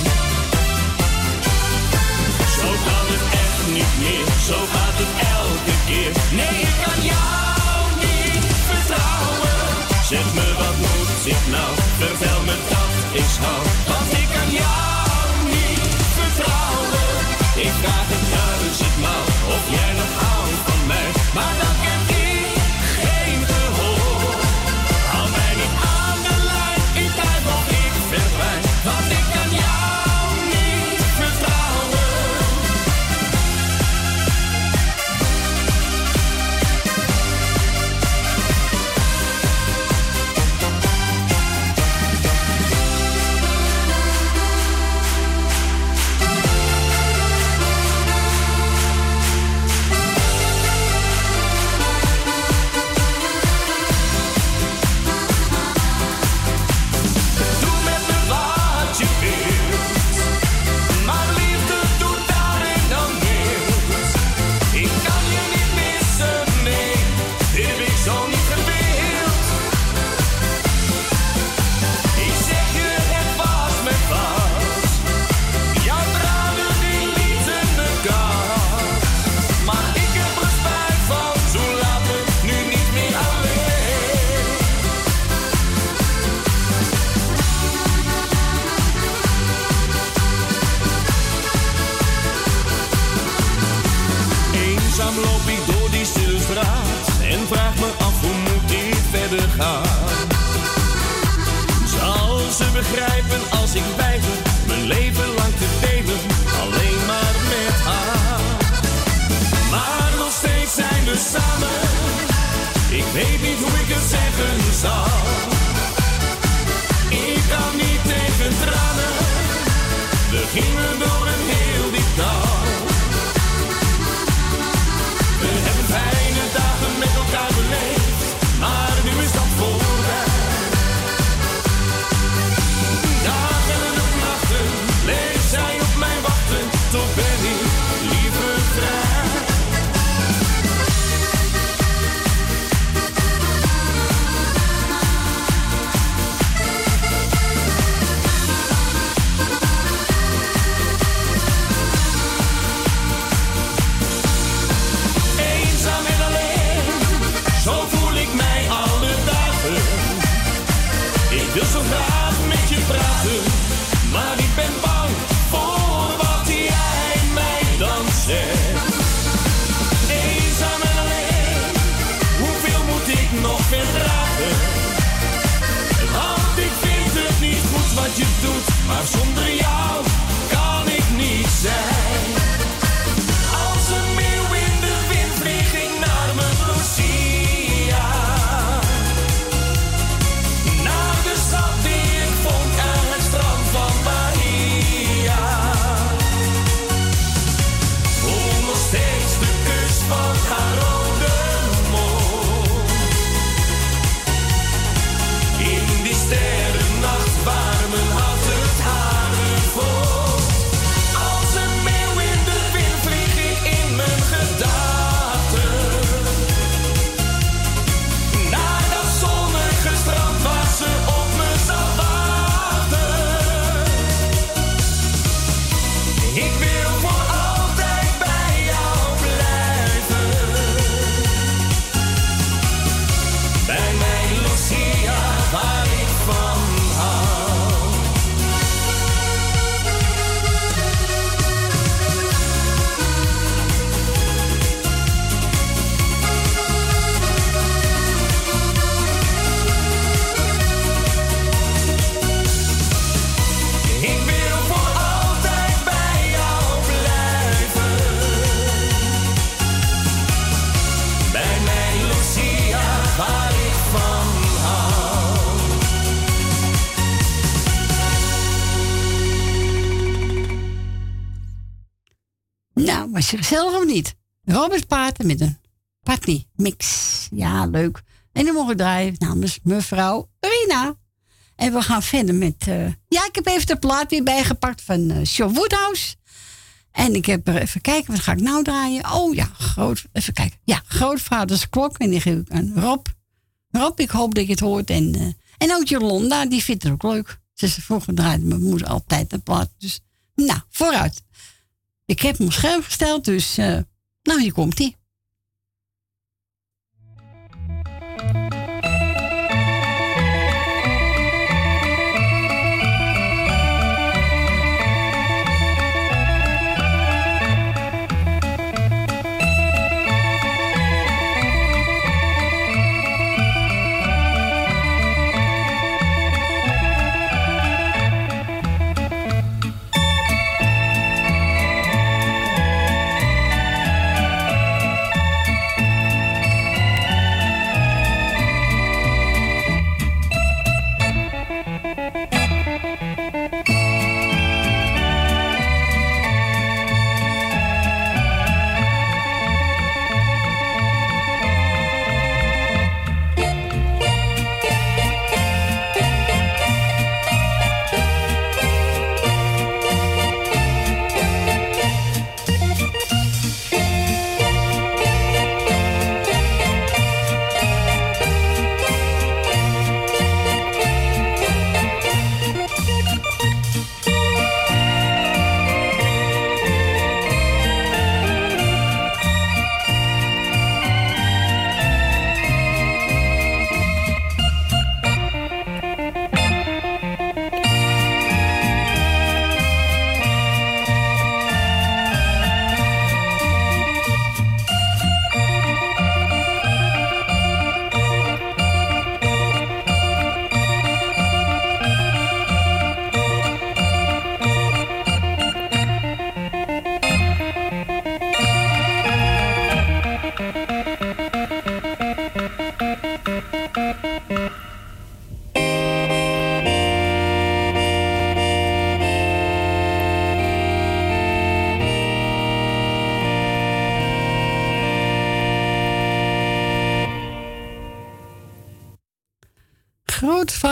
Zo kan het echt niet meer, zo gaat het elke keer. Nee, ik kan jou. Zeg me wat moet ik nou, vertel me dat ik hou. Eenzaam loop ik door die stille straat en vraag me af hoe moet dit verder gaan. Zal ze begrijpen als ik weiger mijn leven lang te delen, alleen maar met haar. Maar nog steeds zijn we samen, ik weet niet hoe ik het zeggen zal. Gezellig of niet? Robert Paten met een Patni mix. Ja, leuk. En dan mogen we draaien namens mevrouw Rina. En we gaan verder met... eh, ja, ik heb even de plaat weer bijgepakt van Sean Woodhouse. En ik heb er even kijken, wat ga ik nou draaien? Oh ja, groot, even kijken. Ja, grootvaders klok. En die geef ik aan Rob. Rob, ik hoop dat je het hoort. En, eh, en ook Jolanda, die vindt het ook leuk. Ze is vroeger draaide mijn moeder altijd een plaat. Dus nou, vooruit. Ik heb hem op scherm gesteld, dus eh, nou, hier komt hij.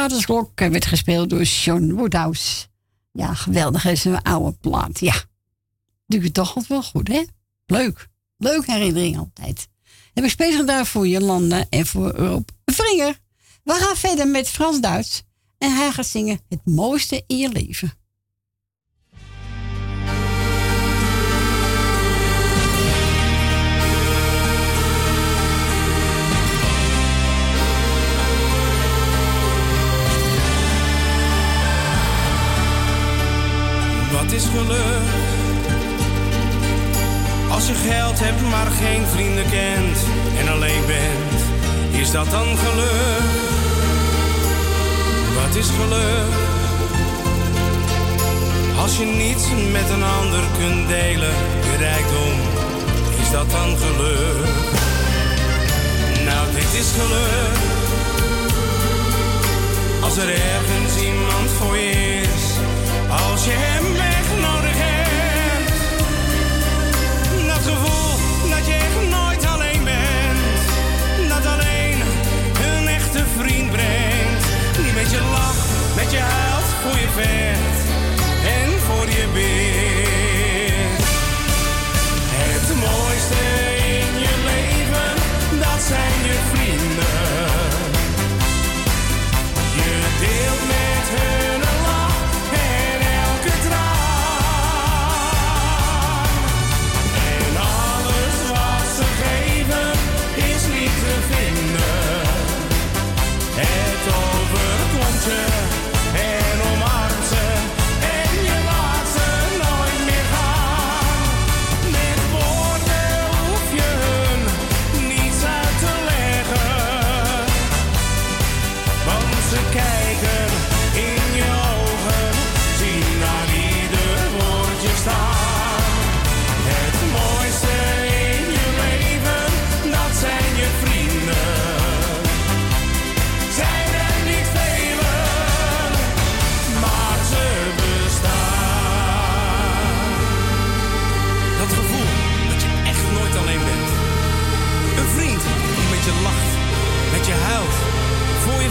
Grootvadersklok eh, werd gespeeld door John Woodhouse. Ja, geweldig is een oude plaat. Ja, doe je toch altijd wel goed, hè? Leuk. Leuk herinnering altijd. Heb ik speciaal daar voor Jolanda en voor Rob Vringer. We gaan verder met Frans-Duits. En hij gaat zingen Het mooiste in je leven. Is geluk? Als je geld hebt, maar geen vrienden kent en alleen bent, is dat dan geluk? Wat is geluk? Als je niets met een ander kunt delen, je rijkdom, is dat dan geluk? Nou, dit is geluk. Als er ergens iemand voor je is, als je hem echt met je lacht, met je huilt, voor je vecht en voor je bidt. Het mooiste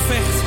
voor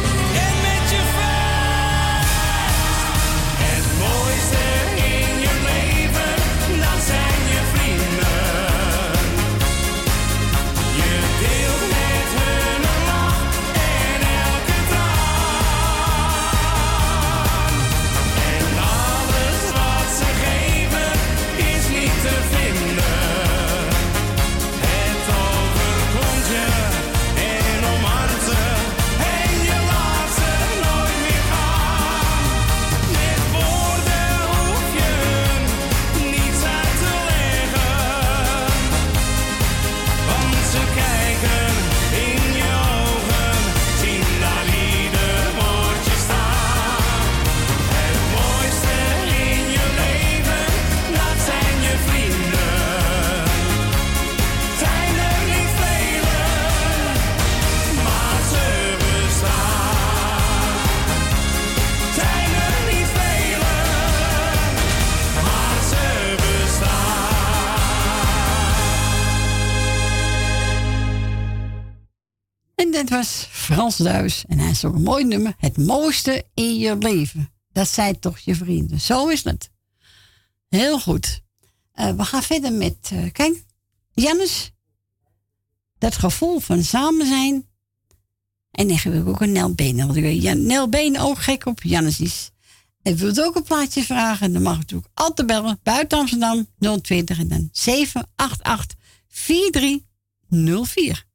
Dat was Frans Duis. En hij ook een mooi nummer. Het mooiste in je leven. Dat zijn toch je vrienden. Zo is het. Heel goed. Eh, we gaan verder met, eh, kijk, Jannes. Dat gevoel van samen zijn. En dan heb ik ook een Nel. Want ik weet Jan, Nel Benen ook gek op Jannes is. En wilt ook een plaatje vragen, dan mag u natuurlijk altijd bellen. Buiten Amsterdam 020 en dan 788 4304.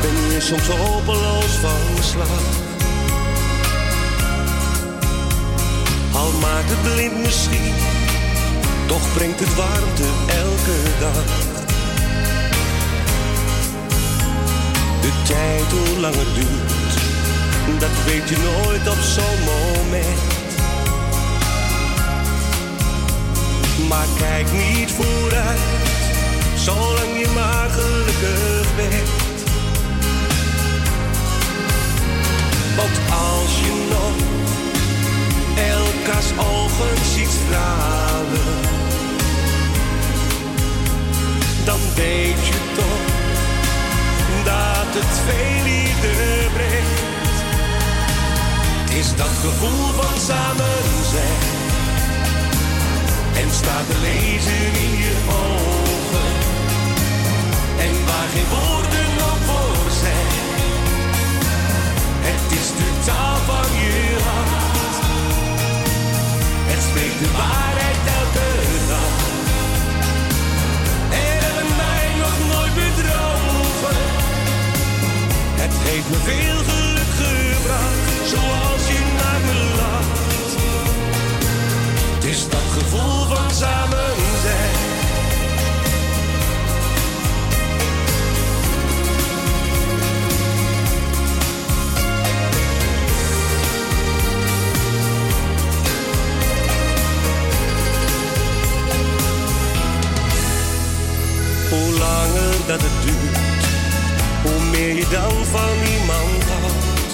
Ben je soms hopeloos van slag. Al maakt het blind misschien, toch brengt het warmte elke dag. De tijd hoe lang het duurt, dat weet je nooit op zo'n moment. Maar kijk niet vooruit, zolang je maar gelukkig bent. Want als je nog elkaars ogen ziet stralen, dan weet je toch dat het veel liefde brengt. Is dat gevoel van samen zijn en staat te lezen in je ogen. En waar geen woorden op voor zijn. Het is de taal van je hart. Het spreekt de waarheid elke dag. En hebben mij nog nooit bedrogen. Het heeft me veel geluk gebracht, zoals je naar me lacht. Het is dat gevoel van samen langer dat het duurt, hoe meer je dan van iemand houdt.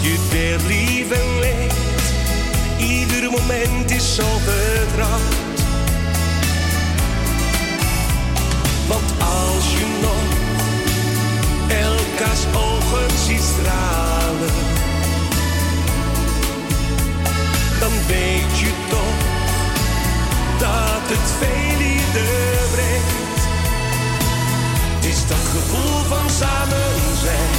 Je deelt lief en leed, ieder moment is zo vertrouwd. Want als je nog elkaars ogen ziet stralen, dan weet je toch dat het veel hier brengt. Is dat gevoel van samen zijn.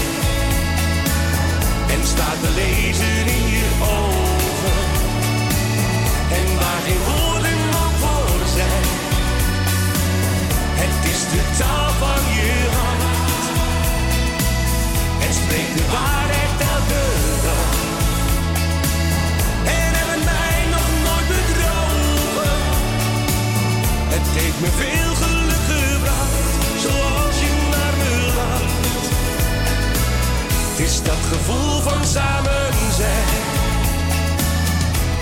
En staat de lezer in je ogen. En waar geen woorden nog voor zijn. Het is de taal van je hand. en spreekt de waarheid elke dag. heeft me veel geluk gebracht, zoals je naar me lacht. Het is dat gevoel van samen zijn.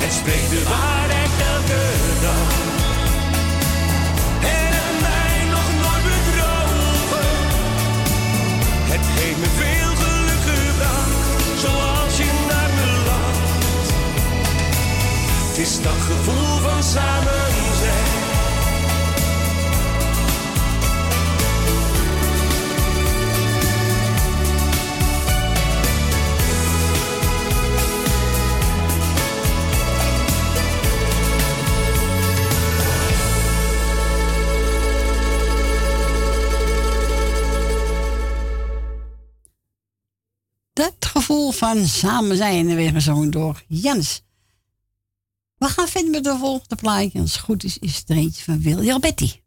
Het spreekt de waarheid elke dag. En mij nog nooit bedrogen. Het heeft me veel geluk gebracht, zoals je naar me laat. Het is dat gevoel van samen van samen zijn en weer gezongen door Jens. We gaan verder met de volgende plaatje. Als het goed is, is het er van Willy Betty.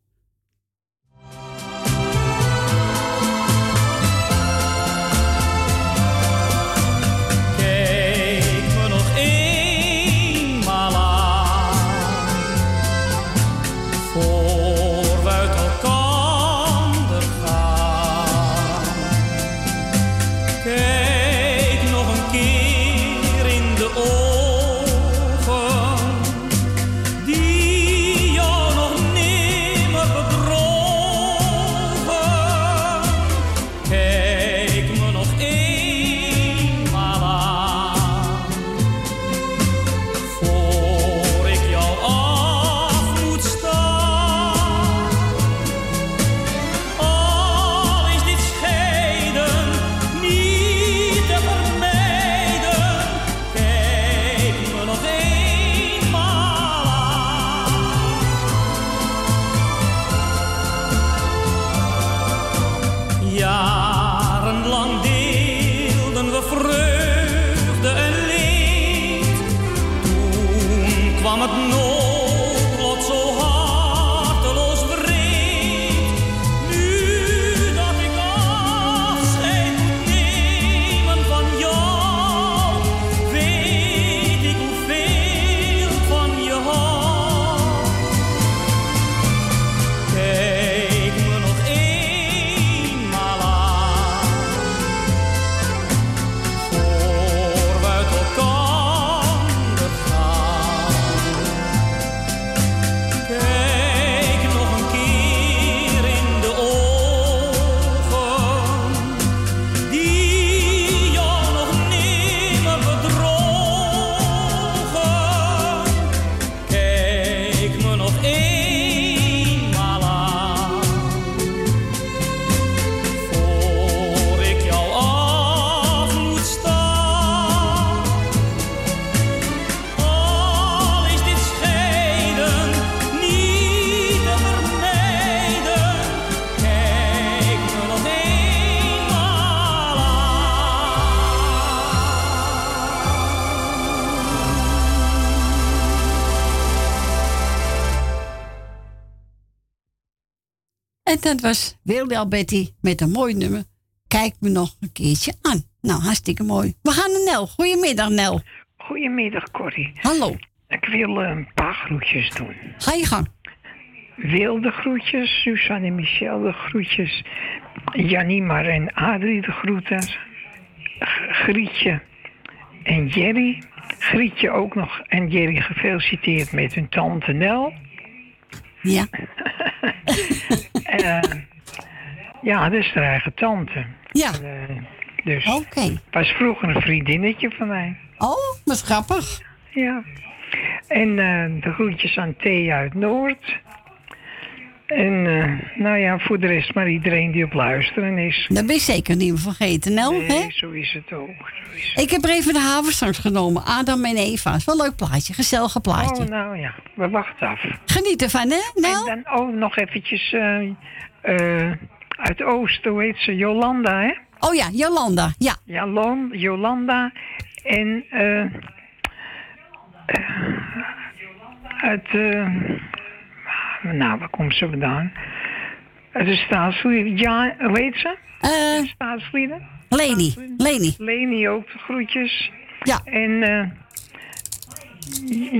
Dat was Willy Alberti met een mooi nummer. Kijk me nog een keertje aan. Nou, hartstikke mooi. We gaan naar Nel. Goedemiddag, Nel. Goedemiddag, Corrie. Hallo. Ik wil eh, een paar groetjes doen. Ga je gang. Wilde groetjes, Suzanne en Michel de groetjes, Janimar en Adrie de groeten, Grietje en Jerry. Grietje ook nog en Jerry gefeliciteerd met hun tante Nel. Ja. Eh, ja, dat is haar eigen tante. Ja. Eh, dus Oké. was vroeger een vriendinnetje van mij. Oh, wat grappig. Ja. En eh, de groetjes aan Thea uit Noord. En eh, nou ja, voor de rest maar iedereen die op luisteren is. Dat ben je zeker niet vergeten, Nel. Nee, hè? zo is het ook. Ik heb er even de havenstrangs genomen. Adam en Eva. Is wel een leuk plaatje. Gezellig plaatje. Oh, nou ja, we wachten af. Geniet ervan, hè, Nel? En dan oh, nog eventjes eh, eh, uit Oost, hoe heet ze? Jolanda, hè? Oh ja, Jolanda, ja. Lon- Jolanda en eh, uit, eh, nou, waar komt ze vandaan? De staatslieden. Ja, heet ze? Eh staatslieden? Leni, Leni. Leni ook de groetjes. Ja. En eh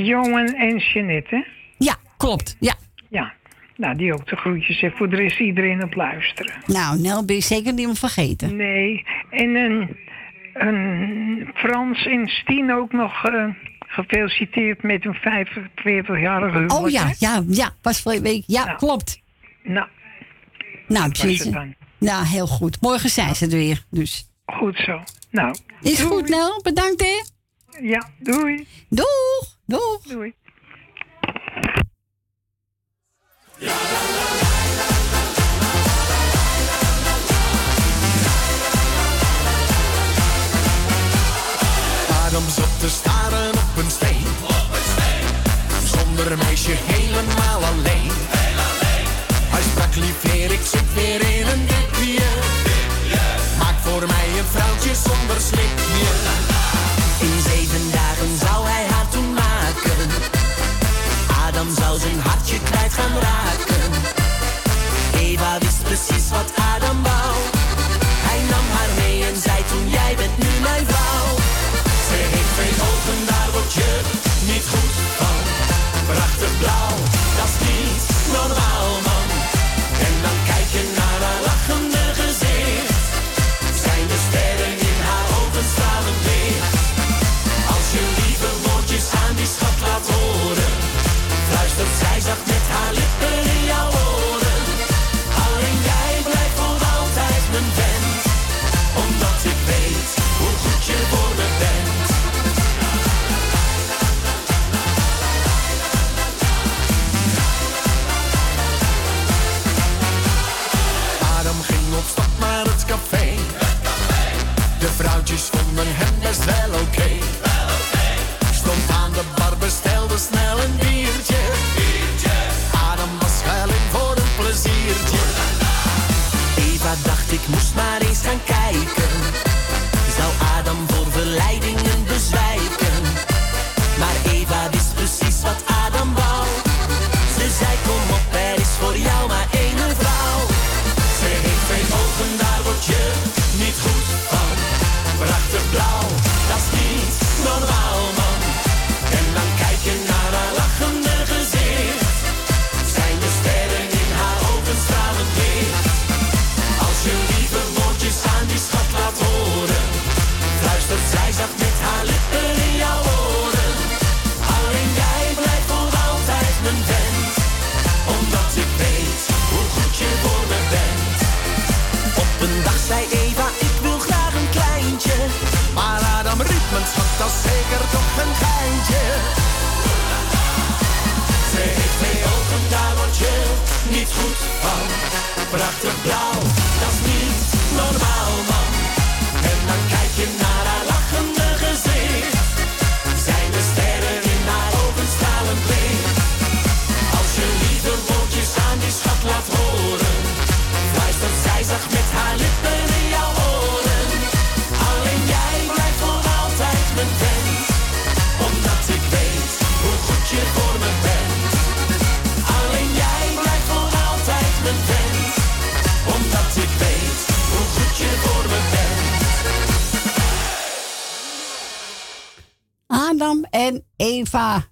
Johan en Jeanette, hè? Ja, klopt, ja. Ja, nou die ook de groetjes. En voor de rest iedereen op luisteren. Nou, Nel ben je zeker niet meer vergeten. Nee, en een En Frans en Stien ook nog eh, gefeliciteerd met een 45-jarige huwelijk. Oh ja, ja, ja, was vorige week. Ja, klopt. Nou, Nou, precies. Ja, heel goed. Morgen zijn ze er weer, dus. Goed zo. Nou. Is goed, Nel. Bedankt, hè. Ja, doei. Doeg, doeg. Doei. Zat te staren op een steen. Zonder meisje helemaal alleen. Hij sprak lief heer, ik zit weer in een dipje. Maak voor mij een vrouwtje zonder slipje. In zeven dagen zou hij haar toen maken. Adam zou zijn hartje kwijt gaan raken. Eva wist precies wat Adam wou. Hij nam haar mee en zei toen jij bent nu mijn vrouw. Twee ogen, daar word je niet goed van. Prachtig blauw, dat is niet normaal De vrouwtjes vonden hem best wel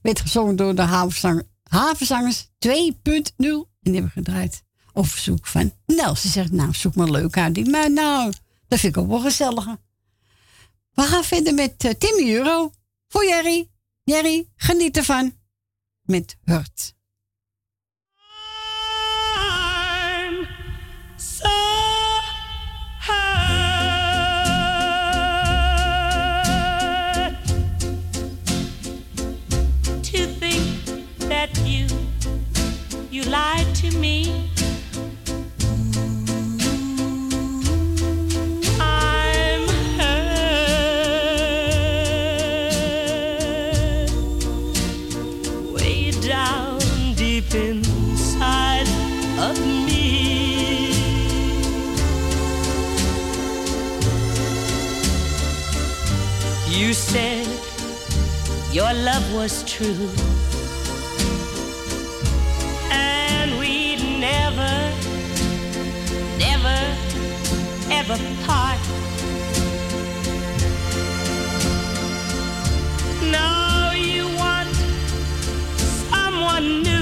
Werd gezongen door de havenzang, havenzangers 2.0. En die hebben gedraaid op verzoek van Nel. Ze zegt, nou, zoek maar leuk uit. die. Maar nou, dat vind ik ook wel gezelliger. We gaan verder met uh, Tim Euro. Voor Jerry. Jerry, geniet ervan. Met Hurt. Your love was true, and we'd never, never, ever part. Now you want someone new.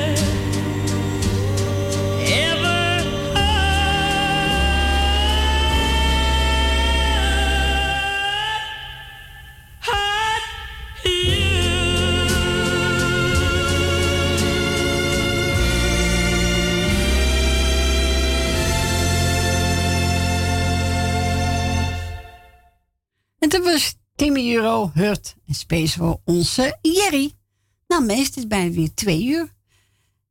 Euro, Hurt en Space voor onze Jerry. Nou, meestal is het bijna weer twee uur.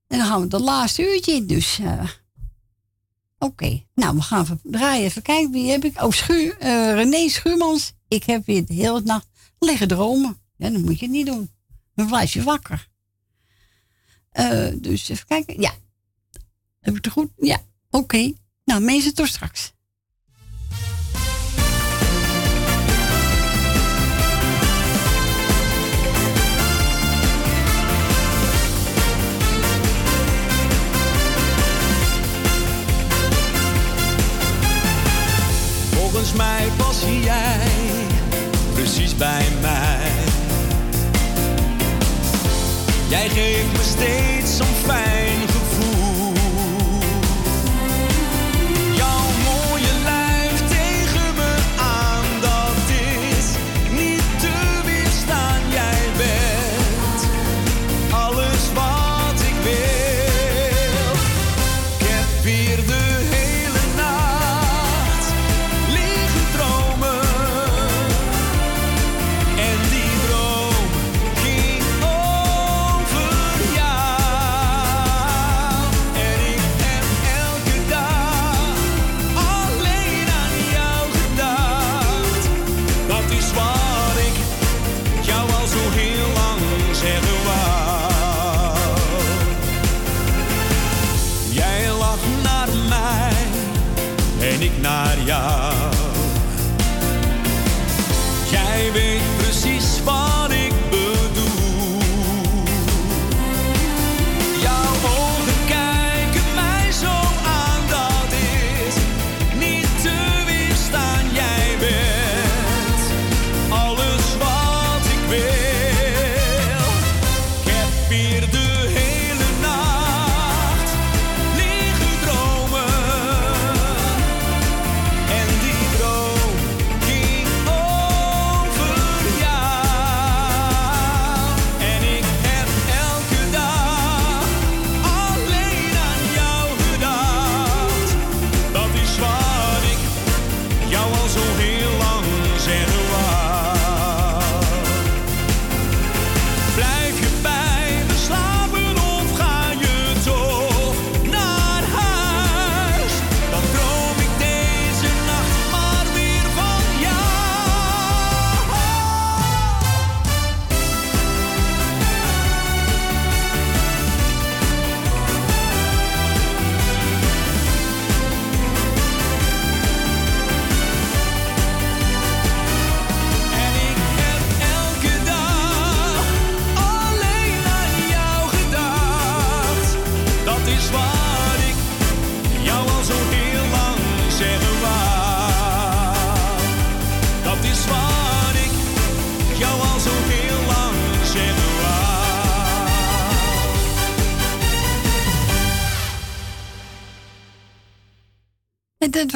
En dan gaan we het laatste uurtje in, dus... eh, Oké, nou, we gaan even draaien. Even kijken, wie heb ik? Oh, Schuur, eh, René Schuurmans. Ik heb weer de hele nacht liggen dromen. Ja, dat moet je niet doen. Dan blijf je wakker. Eh, dus even kijken. Ja. Heb ik het goed? Ja. Oké. Nou, mensen, tot straks. Volgens mij pas jij precies bij mij. Jij geeft me steeds zo'n fijn gevoel.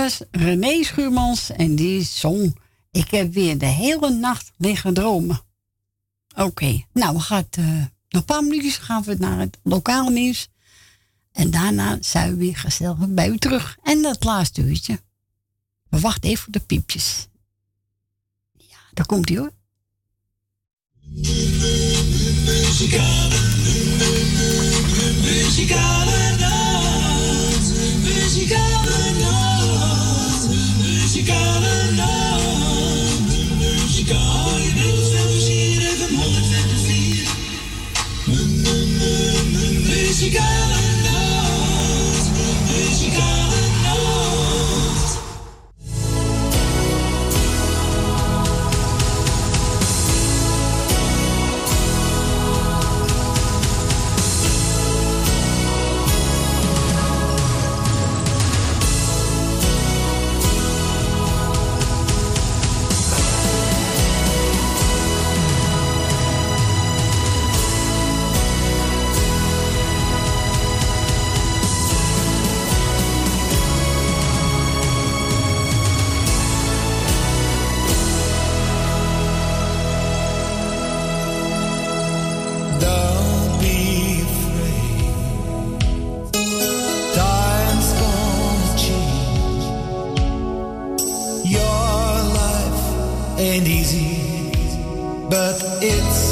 was René Schuurmans en die zong Ik heb weer de hele nacht liggen dromen. Oké, nou we gaan eh, nog een paar minuutjes gaan we naar het lokaal nieuws. En daarna zijn we weer gezellig bij u terug. En dat laatste uurtje. We wachten even de piepjes. Ja, daar komt hij hoor. Muzikale, muzikale muzikale Michigan. ain't easy, but it's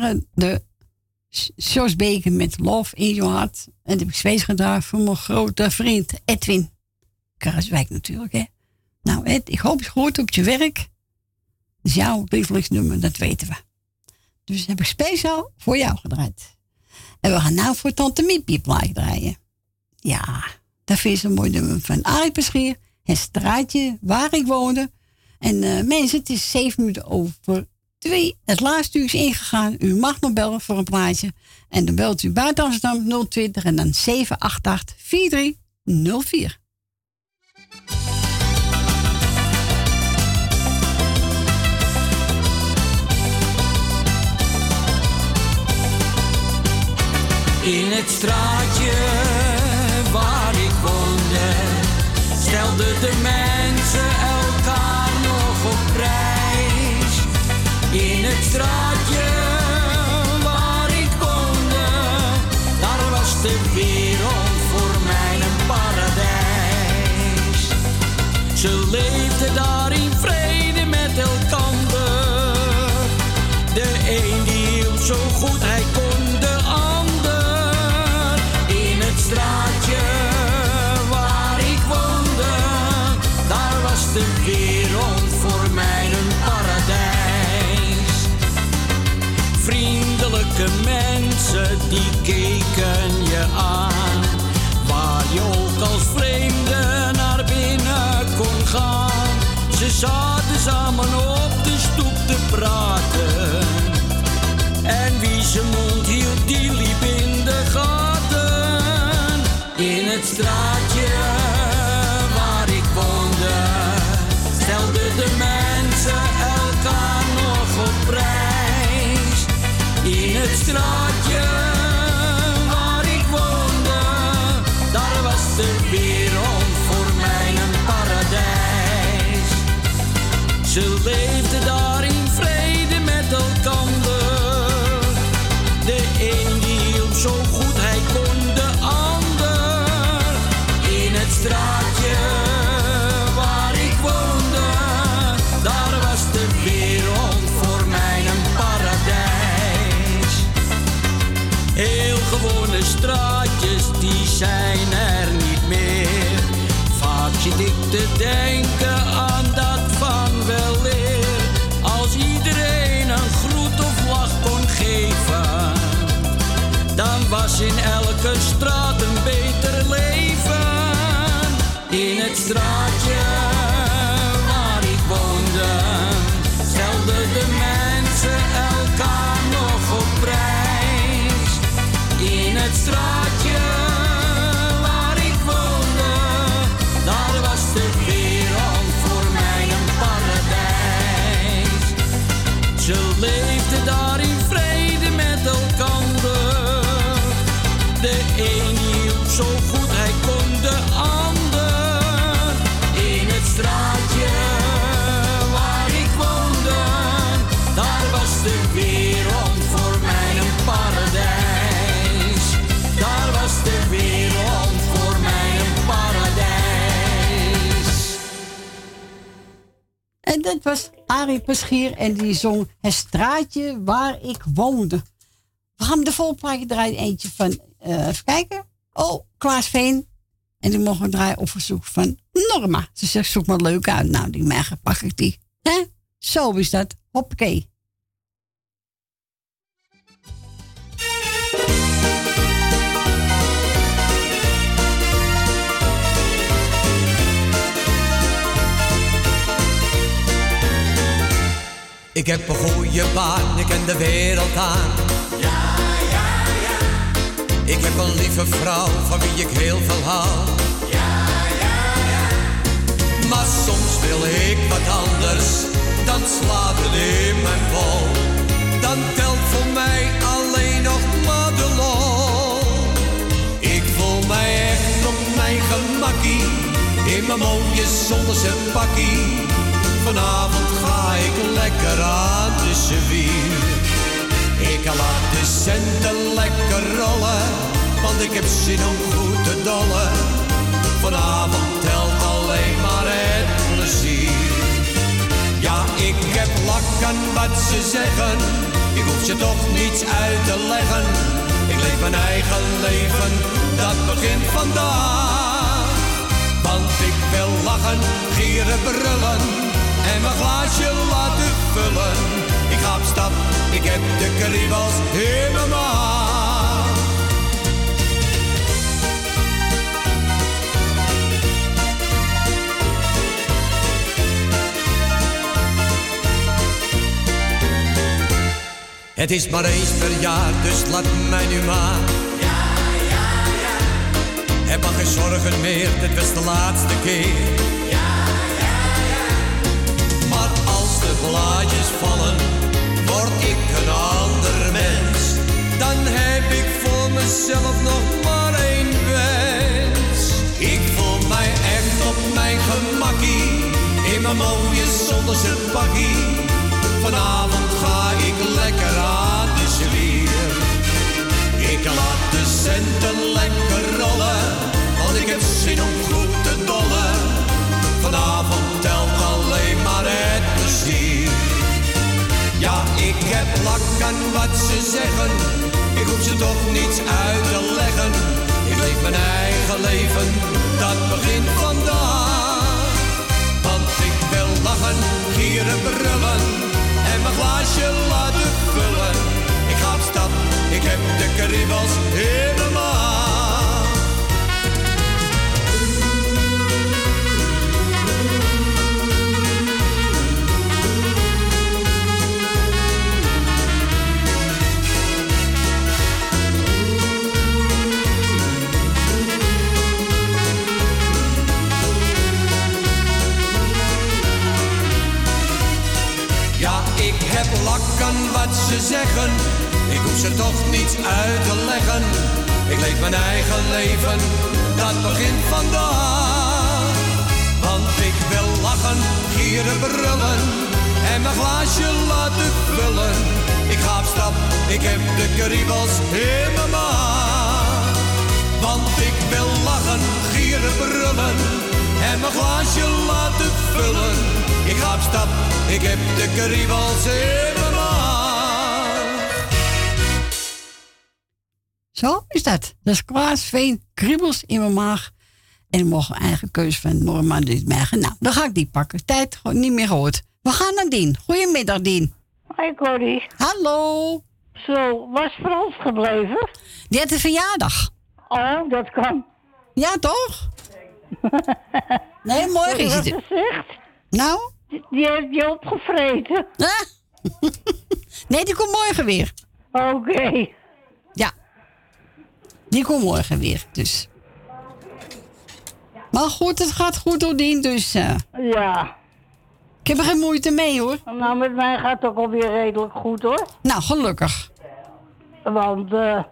waren de Jos met Love in je hart En dat heb ik speciaal gedaan voor mijn grote vriend Edwin. Kruiswijk natuurlijk, hè. Nou Ed, ik hoop je hoort op je werk. Dat is jouw lievelingsnummer, dat weten we. Dus dat heb ik speciaal voor jou gedraaid. En we gaan nou voor Tante Miepje plaatje draaien. Ja, dat vind je een mooi nummer van Arie Peschier. Het straatje waar ik woonde. En eh, mensen, het is zeven minuten over 2. Het laatste uur is ingegaan. U mag nog bellen voor een plaatje. En dan belt u buiten Amsterdam 020 en dan 788 4304. In het straatje waar ik woonde, stelden de mensen straatje waar ik woonde, daar was de wereld voor mij een paradijs. Ze leefden daar in vrede met elkander. De een die hield zo goed hij kon de ander. In het straatje waar ik woonde, daar was de wereld die keken je aan, waar je ook als vreemde naar binnen kon gaan. Ze zaten samen op de stoep te praten. En wie zijn mond In dat was Arie Peschier en die zong Het straatje waar ik woonde. We gaan de volplaatje draaien. Eentje van, eh, even kijken. Oh, Klaas Veen. En die mogen we draaien op verzoek van Norma. Ze zegt, zoek maar leuk uit. Nou, die merken pak ik die. Hè? Zo is dat. Hoppakee. Ik heb een goede baan, ik ken de wereld aan. Ja, ja, ja. Ik heb een lieve vrouw van wie ik heel veel hou. Ja, ja, ja. Maar soms wil ik wat anders, dan slaat het in mijn bol. Dan telt voor mij alleen nog maar de lol. Ik voel mij echt op mijn gemakkie, in mijn mooie zonnige pakkie. Vanavond ga ik lekker aan de zwier. Ik laat de centen lekker rollen, want ik heb zin om goed te dollen. Vanavond telt alleen maar het plezier. Ja, ik heb lak aan wat ze zeggen, ik hoef ze toch niets uit te leggen. Ik leef mijn eigen leven, dat begint vandaag. Want ik wil lachen, gieren, brullen en mijn glaasje laten vullen. Ik ga op stap, ik heb de kriebels in mijn maag. Het is maar eens per jaar, dus laat mij nu maar. Ja, ja, ja. Heb maar geen zorgen meer, dit was de laatste keer. Blaadjes vallen, word ik een ander mens. Dan heb ik voor mezelf nog maar één wens. Ik voel mij echt op mijn gemakkie, in mijn mooie zonderse pakkie. Vanavond ga ik lekker aan de zwier. Ik laat de centen lekker rollen, want ik heb zin om goed te dollen. Ik heb lak aan wat ze zeggen, ik hoef ze toch niets uit te leggen. Ik leef mijn eigen leven, dat begint vandaag. Want ik wil lachen, gieren, brullen en mijn glaasje laten vullen. Ik ga op stap, ik heb de kriebels helemaal. Zeggen. Ik hoef ze toch niets uit te leggen. Ik leef mijn eigen leven, dat begint vandaag. Want ik wil lachen, gieren, brullen en mijn glaasje laten vullen. Ik ga op stap, ik heb de kriebels in mijn maag. Want ik wil lachen, gieren, brullen en mijn glaasje laten vullen. Ik ga op stap, ik heb de kriebels in mijn maag. Zo is dat. Dat is Klaas Veen, kriebels in mijn maag. En ik mocht een eigen keuze van Norma dit merken. Nou, dan ga ik die pakken. Tijd gewoon niet meer gehoord. We gaan naar Dien. Goedemiddag, Dien. Hoi, Corrie. Hallo. Zo, was Frans gebleven? Die had een verjaardag. Oh, dat kan. Ja, toch? Nee, morgen is het. gezegd? Nou? Die, die heeft je opgevreten. Nee, die komt morgen weer. Oké. Die komt morgen weer, dus. Maar goed, het gaat goed door Dien, dus... eh, Ja. ik heb er geen moeite mee, hoor. Nou, met mij gaat het ook alweer redelijk goed, hoor. Nou, gelukkig. Want, eh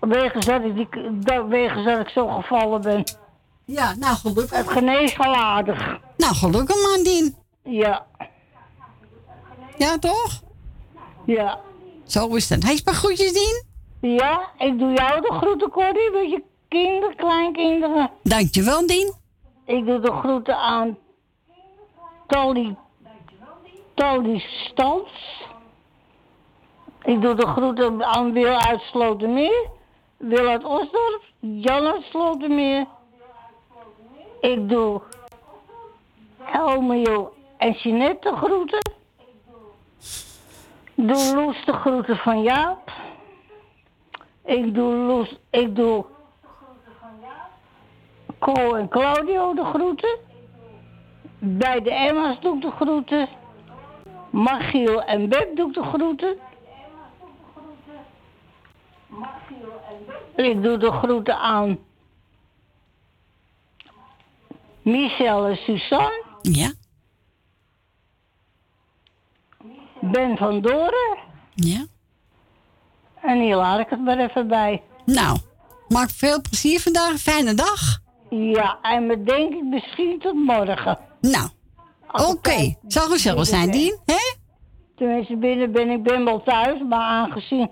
wegens, dat ik die, dat, wegens dat ik zo gevallen ben. Ja, nou, gelukkig. Het geneest wel aardig. Nou, gelukkig man, Dien. Ja. Ja, toch? Ja. Zo is het. Hij is maar groetjes, Dien. Ja, ik doe jou de groeten, Corrie, met je kinderen, kleinkinderen. Dankjewel, Dien. Ik doe de groeten aan Tolly, Tolly Stans. Ik doe de groeten aan Wil uit Slotermeer. Wil uit Osdorp. Jan uit Slotermeer. Ik doe Elmio en Jeanette de groeten. Doe Loes de groeten van Jaap. Ik doe Loes, ik doe Co en Claudio de groeten. Bij de Emma's doe ik de groeten. Magiel en Beb doe ik de groeten. Ik doe de groeten aan Michel en Suzanne. Ja. Ben van Doren. Ja. En hier laat ik het maar even bij. Nou, maak veel plezier vandaag. Fijne dag. Ja, en me denk ik misschien tot morgen. Nou, oké. Zal gezellig zijn, Dien, hè? Tenminste, binnen ben ik ben wel thuis, maar aangezien...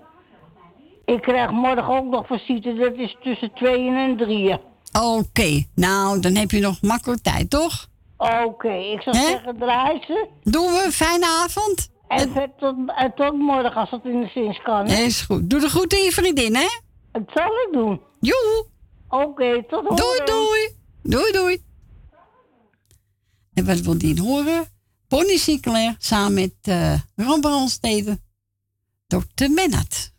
Ik krijg morgen ook nog visite, dat is tussen tweeën en drieën. Oké, nou, dan heb je nog makkelijk tijd, toch? Oké, ik zou zeggen, draai ze. Doen we, fijne avond. En vet tot, tot morgen, als het in de zins kan. Is goed. Doe de groeten aan je vriendin, hè? Dat zal ik doen. Joe. Oké, tot horen. Doei, doei. Doei, doei. En wat wil die horen? Bonnie Sinclair samen met uh, Ron Brandstede. Dr. Mennert.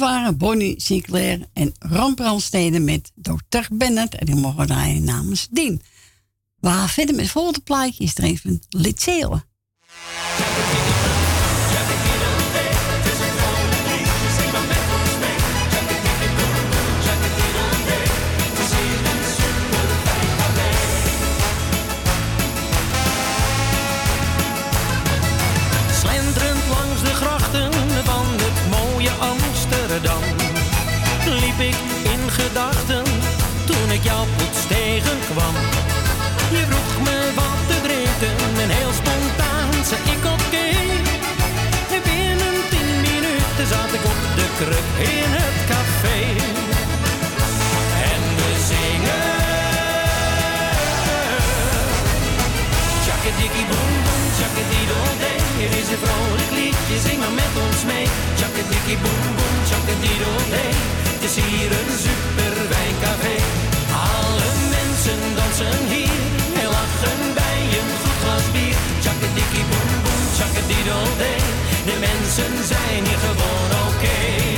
Waren Bonnie Sinclair en Ron met Dr. Bennett. En die mogen draaien namens Dien. We gaan verder met het volgende plaatje. Is er even Lid Liep ik in gedachten toen ik jou plots tegenkwam. Je vroeg me wat te drinken en heel spontaan zei ik oké. En binnen tien minuten zat ik op de kruk in het café. En we zingen. Tjakkadikkie boem boem, tjakkadiedel-dee. Het is een vrolijk liedje, zing maar met ons mee. Tjakkadikkie boem boem, tjakkadiedel-dee. Het is hier een super wijncafé. Alle mensen dansen hier en lachen bij een goed glas bier. Tjakkadikkie boem boem, tjakkadiedel-dee. De mensen zijn hier gewoon oké.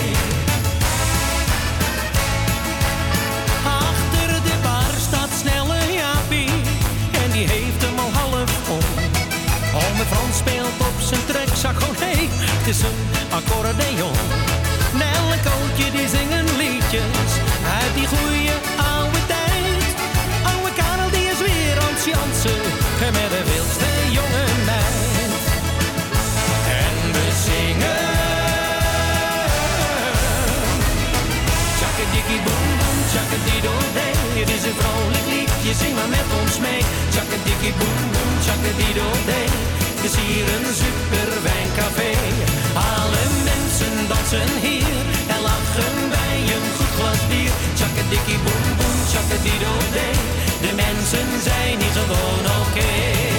Boem, tjakkadiedel-dee. Het is hier een super wijncafé. Alle mensen dansen hier en lachen bij een goed glas bier. Tjakkadikkie boem boem, tjakkadiedel-dee. De mensen zijn hier gewoon oké.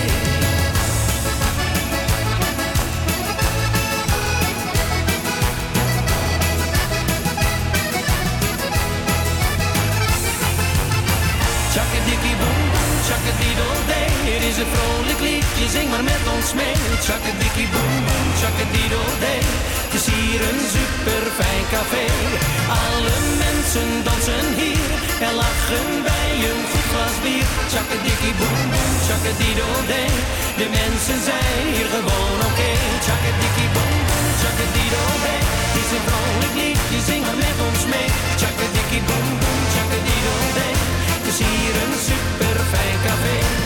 Is een vrolijk liedje, zing maar met ons mee. Tjakkadikkie boem boem, tjakkadiedel-dee. Het is hier een super fijn café. Alle mensen dansen hier en lachen bij een goed glas bier. Tjakkadikkie boem boem, tjakkadiedel-dee. De mensen zijn hier gewoon oké. Tjakkadikkie boem boem, tjakkadiedel-dee. Het is een vrolijk liedje, zing maar met ons mee. Tjakkadikkie boem boem, tjakkadiedel-dee. Het is hier een super fijn café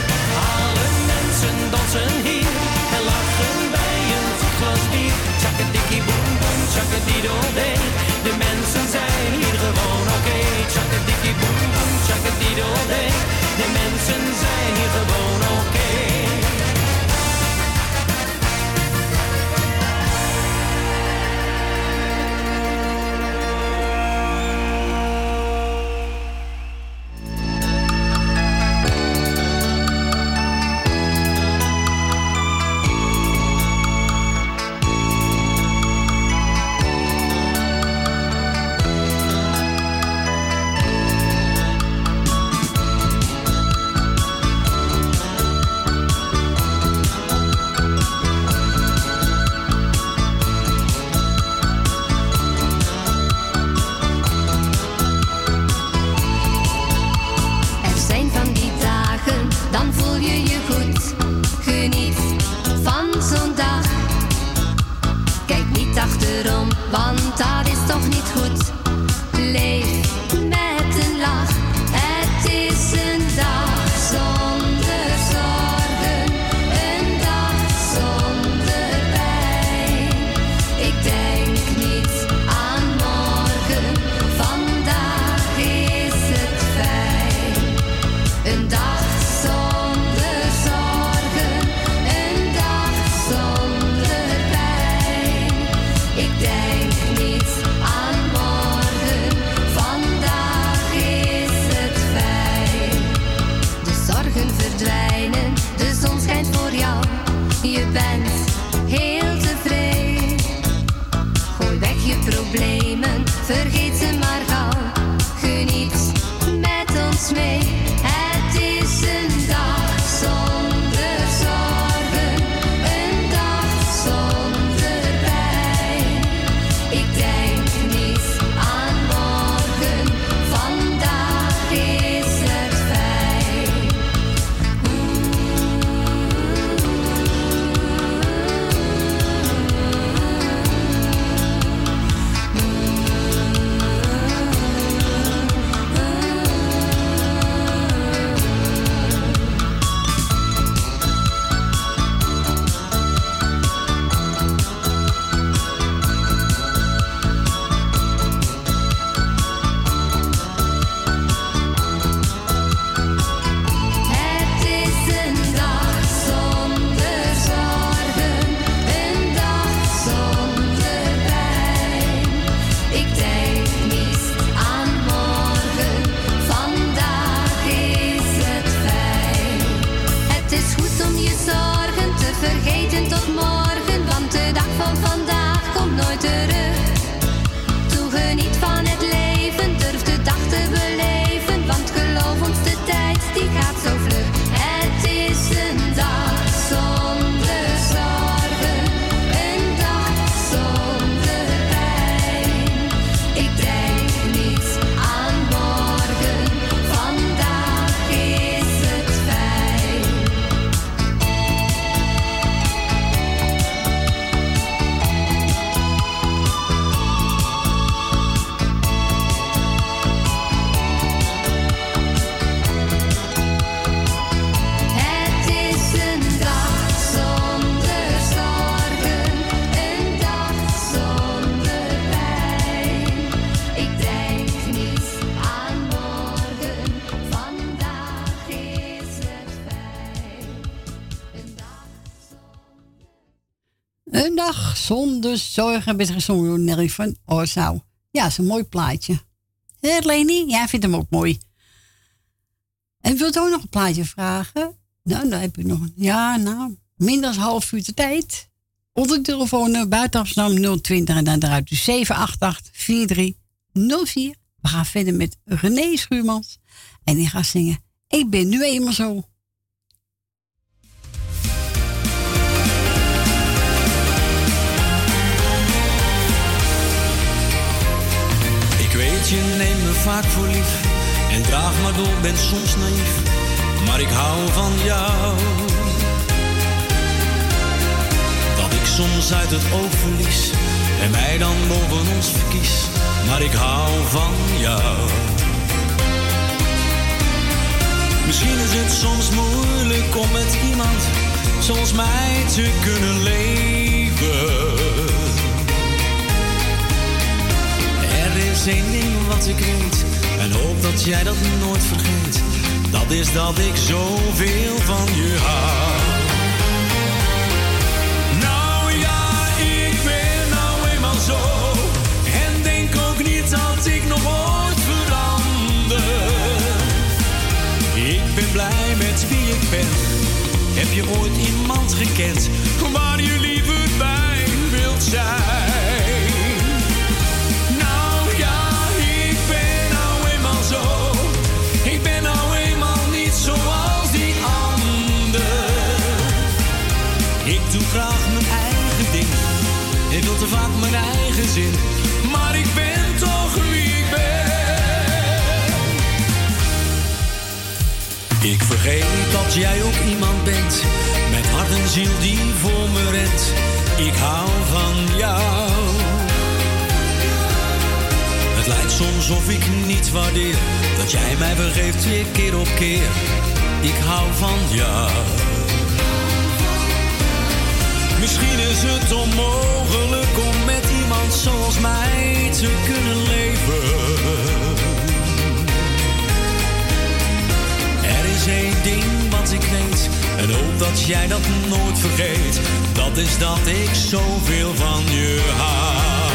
dansen hier en lachen bij een goed glas bier. Tjakkadikkie boem boem, tjakkadidoday. De mensen zijn hier gewoon oké. Okay. Tjakkadikkie boem boem, tjakkadidoday. Zonder zorgen werd gezongen door Nelly van. Ja, is een mooi plaatje. Hé, Leni, jij vindt hem ook mooi. En wilt u ook nog een plaatje vragen? Nou, dan heb ik nog. Ja, nou, minder dan half uur de tijd. Onder de telefoon eh, buiten Amsterdam 020 en dan eruit dus 788 4304. We gaan verder met René Schuurmans. En die gaat zingen. Ik ben nu eenmaal zo. Vaak voor lief. En draag maar door, ben soms naïef. Maar ik hou van jou. Dat ik soms uit het oog verlies. En mij dan boven ons verkies. Maar ik hou van jou. Misschien is het soms moeilijk om met iemand zoals mij te kunnen leven. Is ding wat ik weet en hoop dat jij dat nooit vergeet. Dat is dat ik zoveel van je hou. Nou ja, ik ben nou eenmaal zo. En denk ook niet dat ik nog ooit verander. Ik ben blij met wie ik ben. Heb je ooit iemand gekend waar je vaak mijn eigen zin. Maar ik ben toch wie ik ben. Ik vergeet dat jij ook iemand bent. Met hart en ziel die voor me rent. Ik hou van jou. Het lijkt soms of ik niet waardeer. Dat jij mij vergeeft keer op keer. Ik hou van jou. Misschien is het onmogelijk om met iemand zoals mij te kunnen leven. Er is één ding wat ik weet en hoop dat jij dat nooit vergeet. Dat is dat ik zoveel van je hou.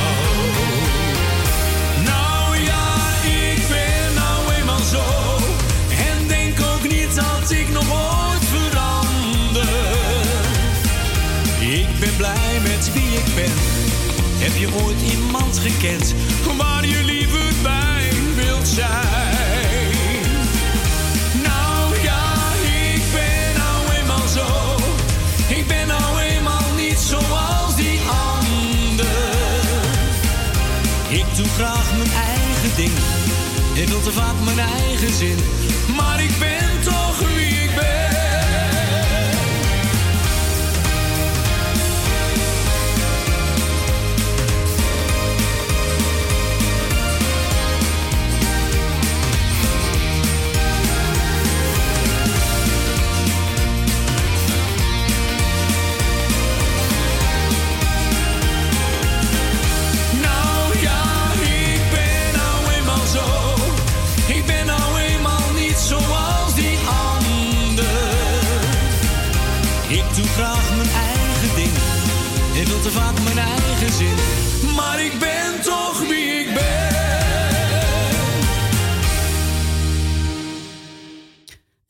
blij met wie ik ben. Heb je ooit iemand gekend Kom waar je liever bij wilt zijn? Nou ja, ik ben nou eenmaal zo. Ik ben nou eenmaal niet zoals die anderen. Ik doe graag mijn eigen ding. Ik wil te vaak mijn eigen zin. Maar ik ben Maar ik ben toch wie ik ben.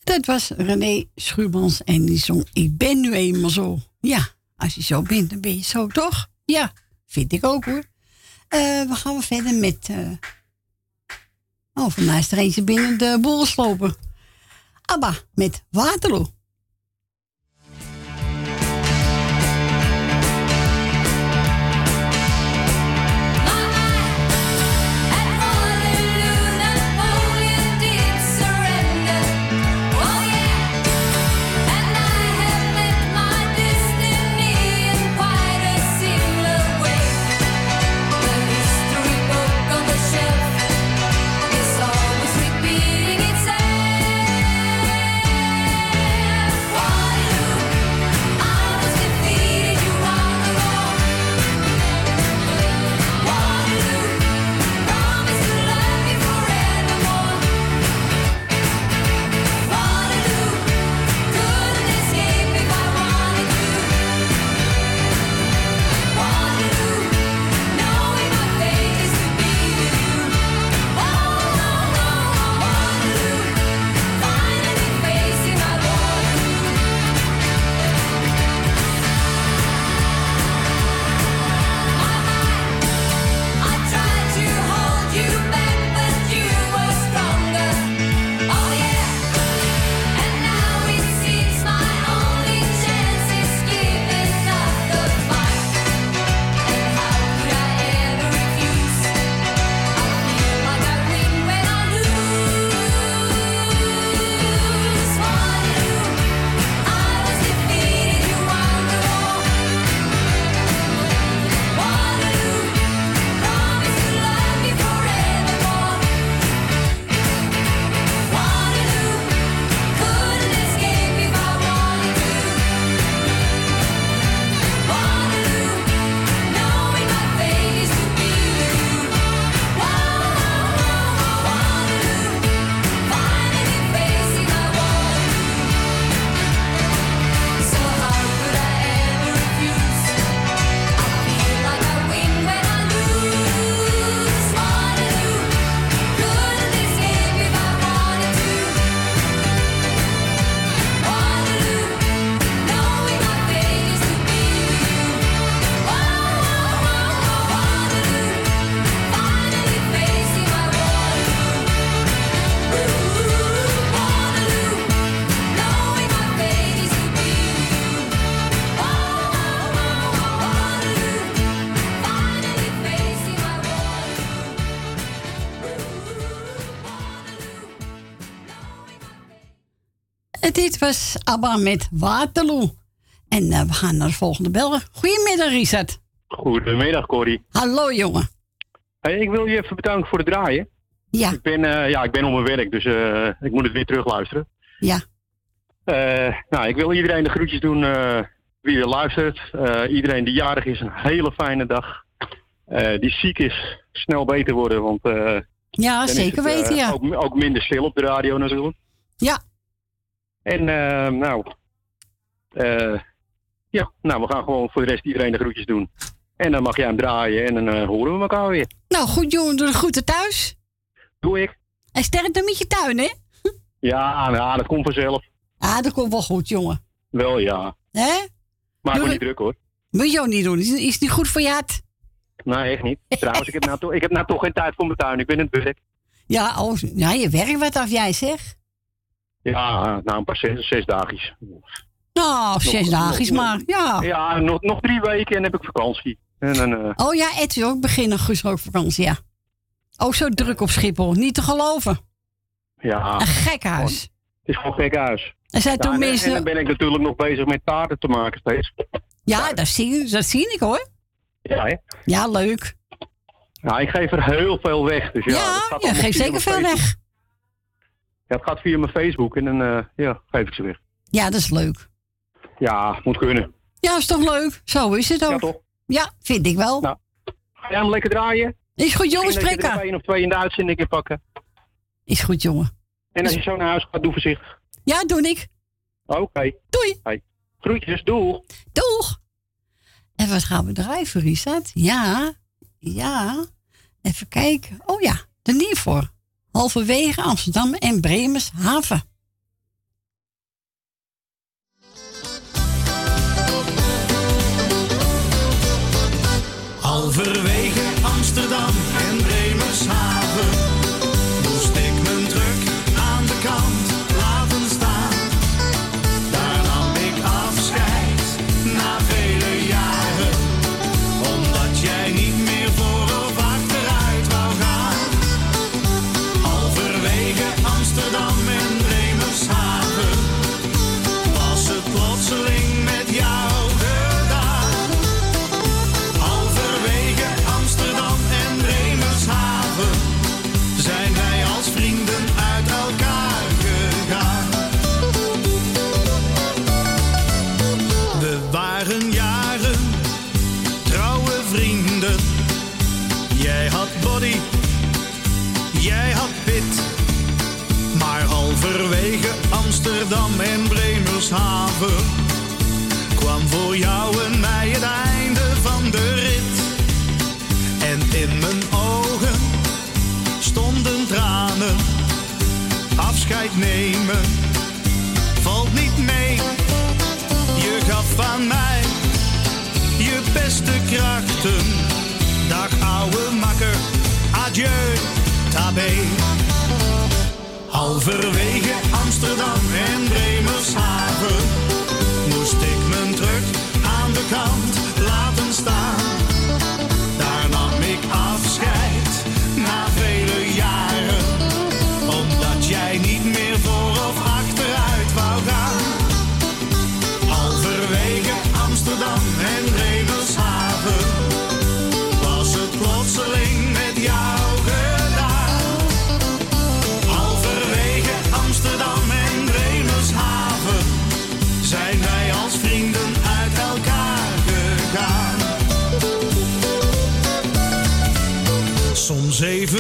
Dat was René Schuurmans en die zong Ik ben nu eenmaal zo. Ja, als je zo bent, dan ben je zo, toch? Ja, vind ik ook hoor. Eh, we gaan verder met... eh Oh, mij is er eentje binnen de boel geslopen. Abba, met Waterloo. ABBA met Waterloo. En eh, we gaan naar de volgende beller. Goedemiddag, Richard. Goedemiddag, Corrie. Hallo, jongen. Hey, ik wil je even bedanken voor het draaien. Ja. Ik ben, eh, ja, ik ben op mijn werk, dus eh, ik moet het weer terugluisteren. Ja. Nou, ik wil iedereen de groetjes doen wie er luistert. Iedereen die jarig is, een hele fijne dag. Die ziek is, snel beter worden, want... Ja, zeker het, weten, ja. Ook, ook minder stil op de radio natuurlijk. Ja. En eh, nou, eh, ja, nou, we gaan gewoon voor de rest iedereen de groetjes doen. En dan mag jij hem draaien en dan eh, horen we elkaar weer. Nou, goed, jongen. Doe de groeten thuis. Doe ik. En sterkte met je tuin, hè? Ja, nou, dat komt vanzelf. Ah, dat komt wel goed, jongen. Wel ja. Hè? Maak Doe me niet druk hoor. Moet je ook niet doen. Is, is niet goed voor je hart. Nee, echt niet. Trouwens, ik heb, nou toch, ik heb nou toch geen tijd voor mijn tuin. Ik ben in het werk. Ja, oh, ja, je werkt wat af, jij zeg. Ja, nou een paar zes, zes dagjes. Nou, zes dagjes nog- maar. Ja. Ja, nog, nog drie weken en heb ik vakantie. En dan, eh, Oh ja, Ed ook begin augustus ook vakantie, ja. Oh, zo druk op Schiphol. Niet te geloven. Ja. Een gek huis. Het is gewoon een gek huis. Zijn Ja, toch en- mensen- En dan ben ik natuurlijk nog bezig met taarten te maken steeds. Ja, dat zie, dat zie ik hoor. Ja, hè? Ja, leuk. Ja, ik geef er heel veel weg. Dus ja, Ja, dat gaat je geeft zeker veel weg. Ja, het gaat via mijn Facebook en dan eh, ja, geef ik ze weg. Ja, dat is leuk. Ja, moet kunnen. Ja, is toch leuk? Zo is het ook. Ja, toch? Ja, vind ik wel. Nou, Ga jij hem lekker draaien? Is goed, je spreken. er één of twee in de uitzending in pakken. Is goed, jongen. En als je zo naar huis gaat, doe voorzichtig. Ja, doe ik. Oké. Doei. Hey. Groetjes, doeg. Doeg. En wat gaan we draaien voor? Ja, ja. Even kijken. Oh ja, de Niervoor. Halverwege Amsterdam en Bremershaven. Halverwege Nemen valt niet mee. Je gaf aan mij je beste krachten. Dag ouwe makker, adieu, tabé. Halverwege Amsterdam en Bremershaven moest ik mijn druk aan de kant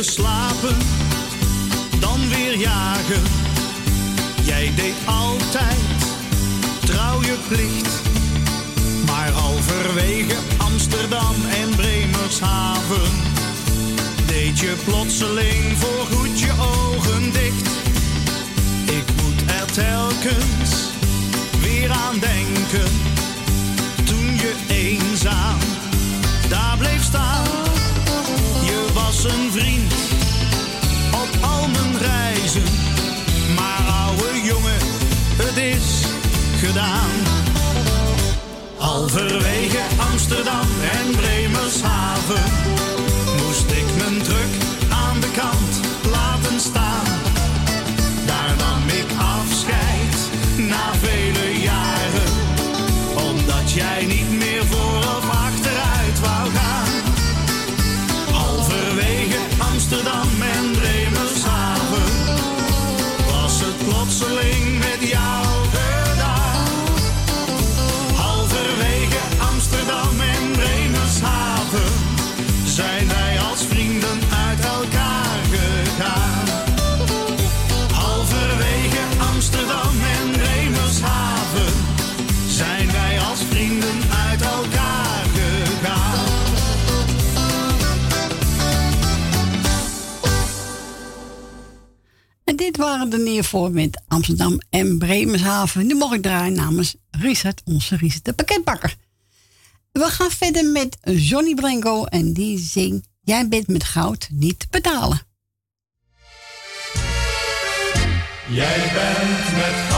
slapen, dan weer jagen. Jij deed altijd trouw je plicht. Maar halverwege Amsterdam en Bremershaven deed je plotseling voorgoed je ogen dicht. Ik moet er telkens weer aan denken. Toen je eenzaam daar bleef staan. Je was een vriend Halverwege Amsterdam en Bremershaven de neervoor met Amsterdam en Bremershaven. Nu mag ik draaien namens Richard, onze Richard de pakketbakker. We gaan verder met Johnny Blanco en die zingt Jij bent met goud niet te betalen. Jij bent met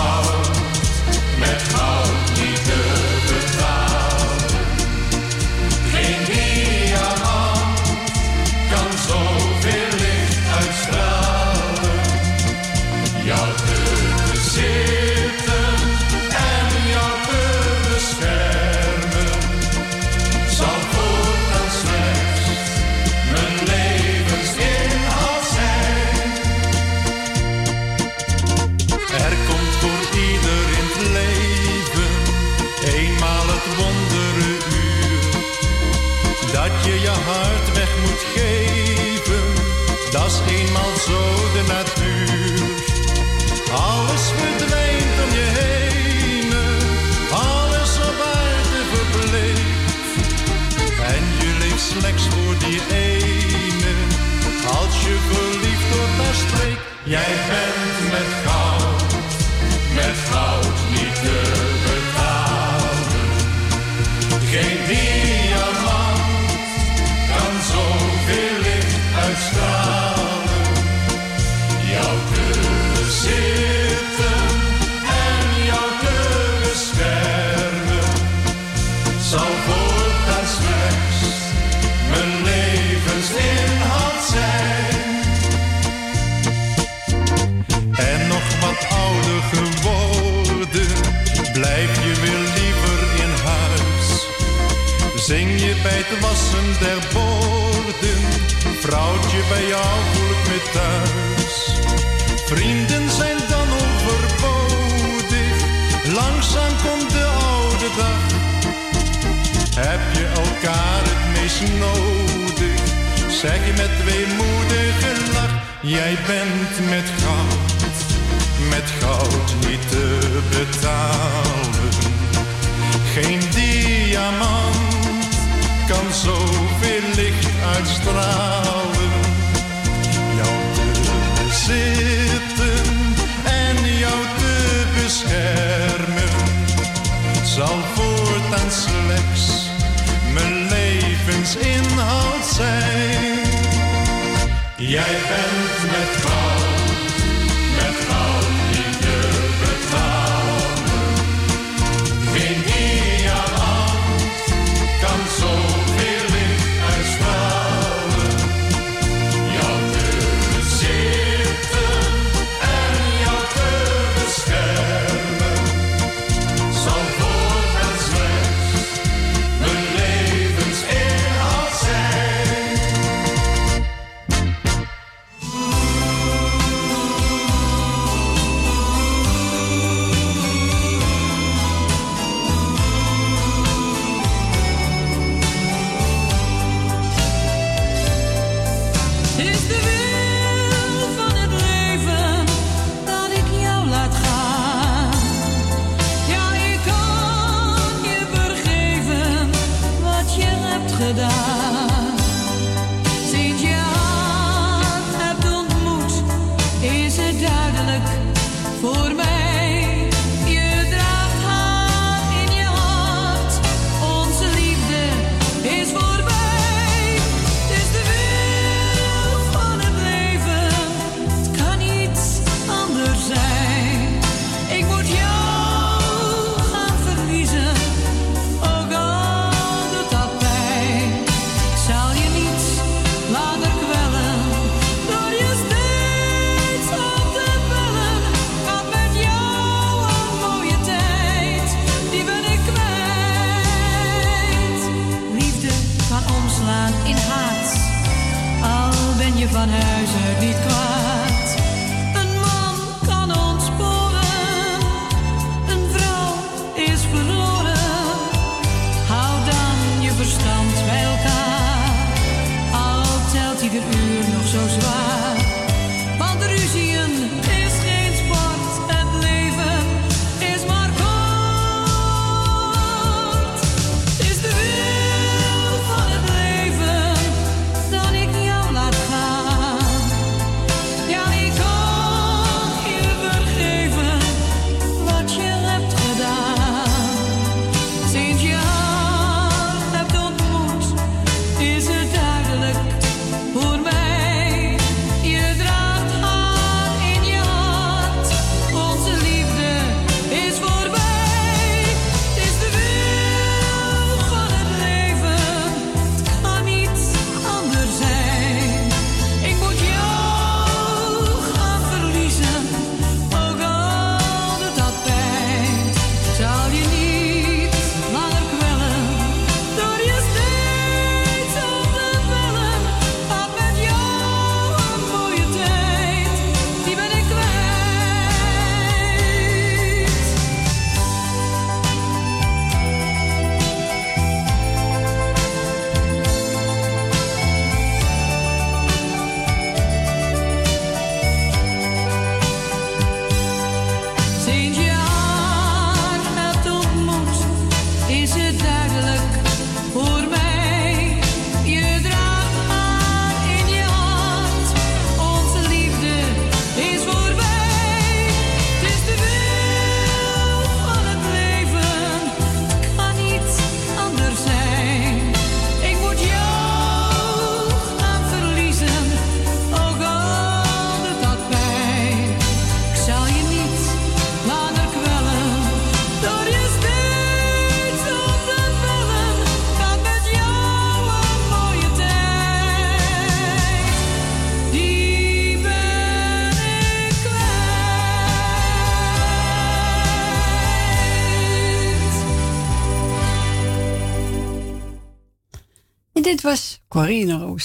Vrouwtje, bij jou voel ik me thuis. Vrienden zijn dan overbodig, langzaam komt de oude dag. Heb je elkaar het meest nodig? Zeg je met weemoedige lach, jij bent met goud, met goud niet te betalen. Geen diamant kan zoveel licht uitstralen. Jou te bezitten en jou te beschermen. Zal voortaan slechts mijn levensinhoud zijn. Jij bent met vrouw.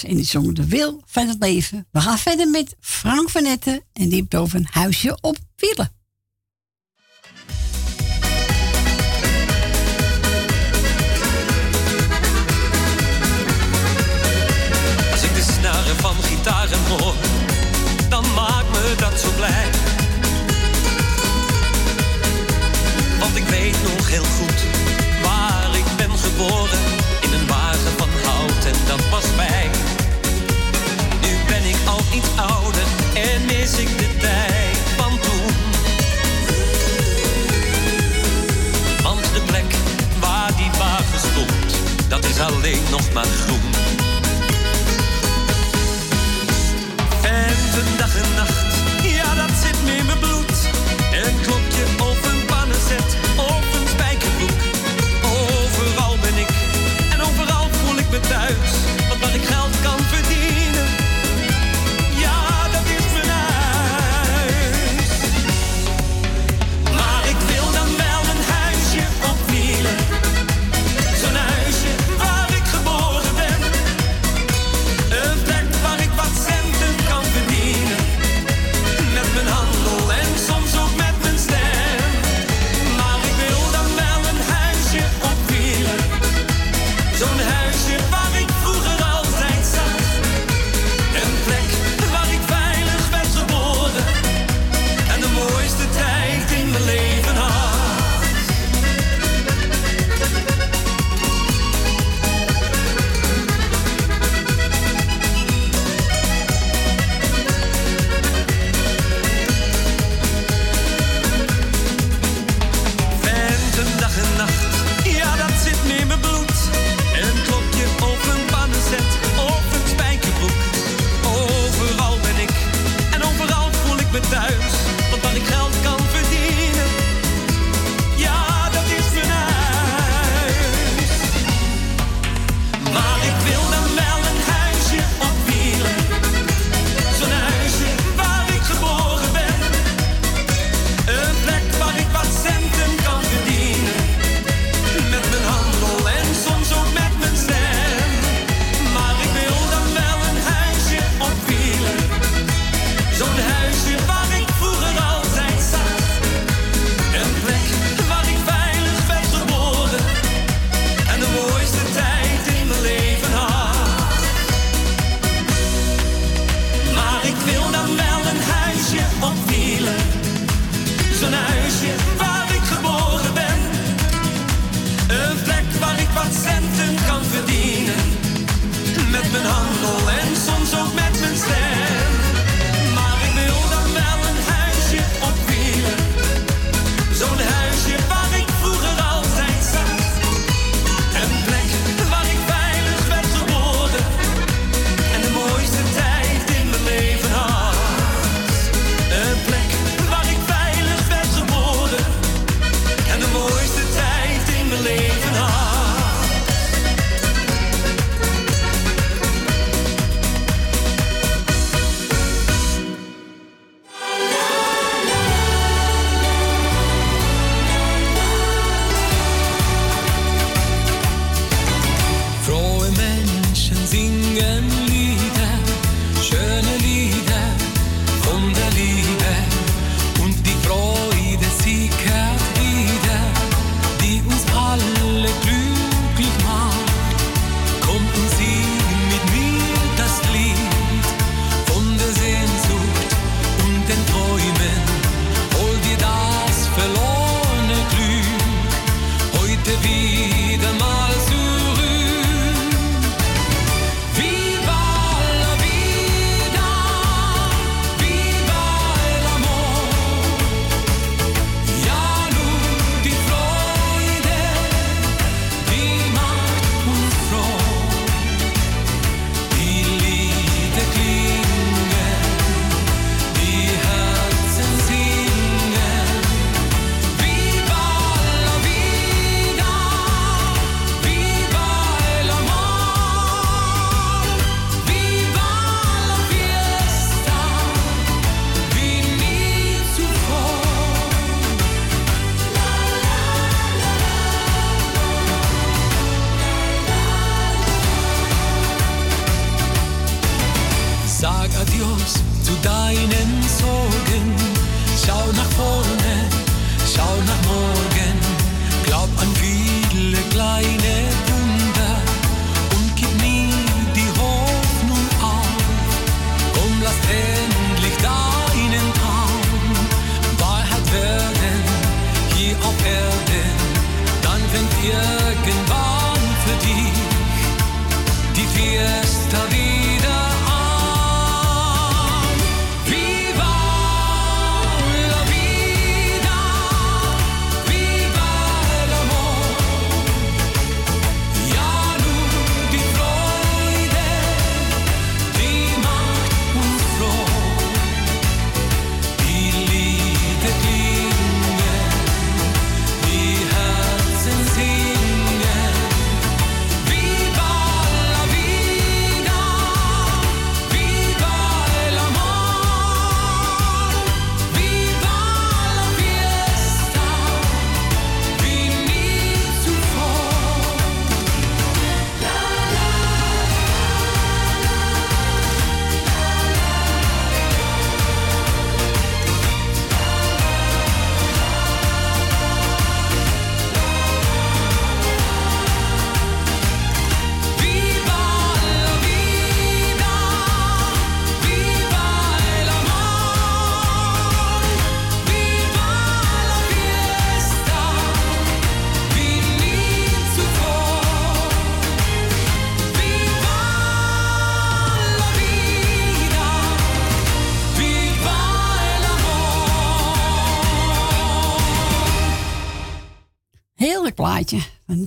En die zong de wil van het leven. We gaan verder met Frank van Etten. En die heeft over een huisje op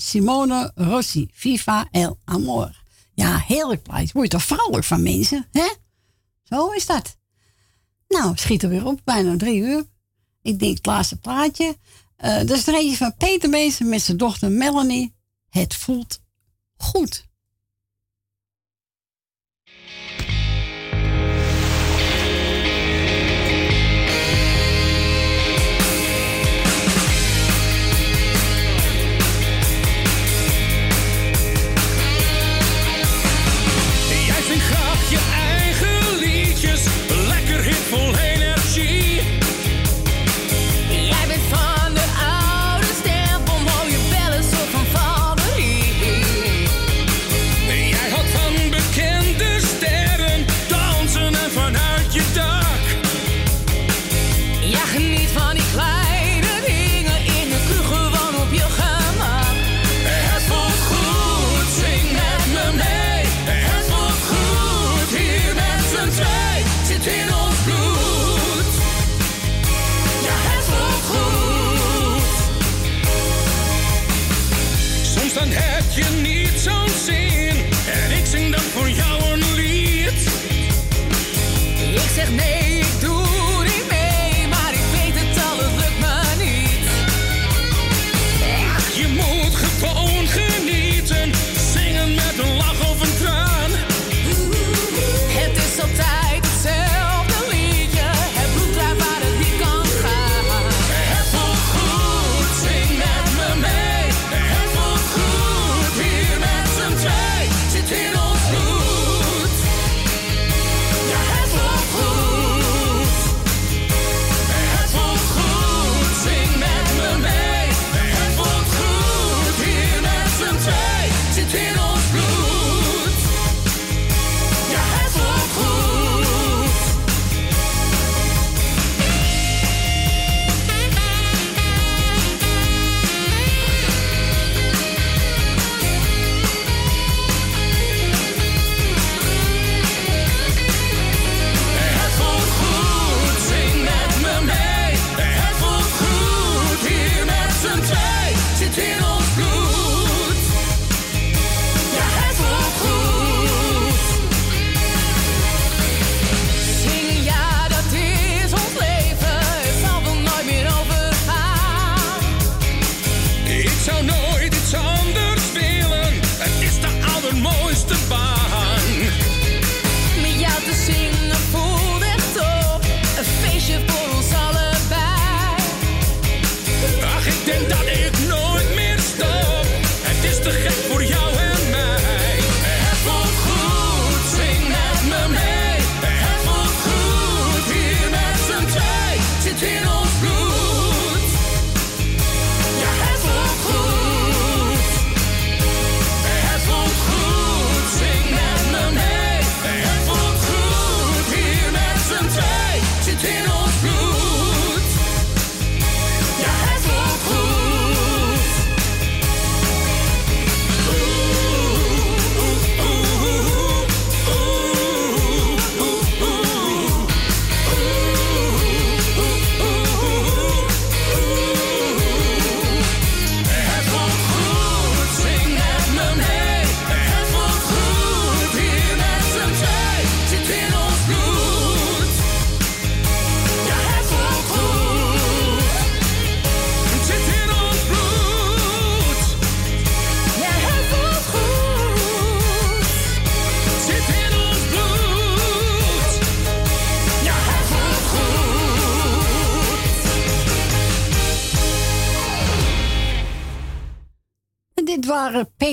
Simone Rossi, Viva El Amor. Ja, heerlijk plaatje. Word je toch vrolijk van mensen, hè? Zo is dat. Nou, schiet er weer op, bijna drie uur. Ik denk het laatste plaatje. Uh, dat is eentje van Peter Meester met zijn dochter Melanie. Het voelt goed.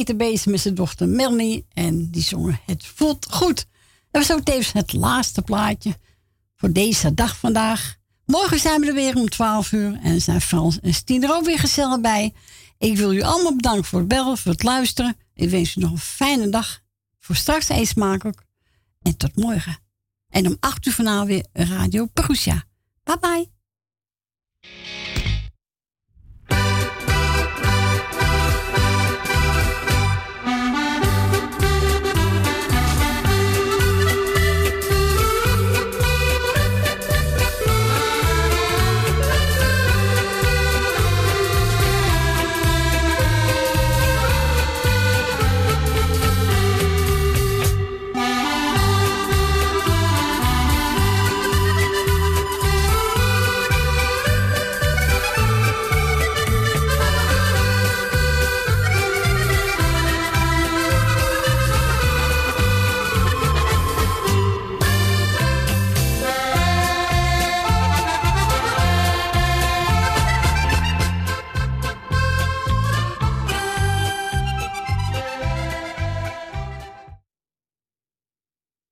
Peter met zijn dochter Melanie. En die zongen Het voelt goed. Dat was ook tevens het laatste plaatje voor deze dag vandaag. Morgen zijn we er weer om 12 uur. En zijn Frans en Stien er ook weer gezellig bij. Ik wil u allemaal bedanken voor het bellen, voor het luisteren. Ik wens u nog een fijne dag. Voor straks eens smakelijk. En tot morgen. En om 8 uur vanavond weer Radio Perusia. Bye bye.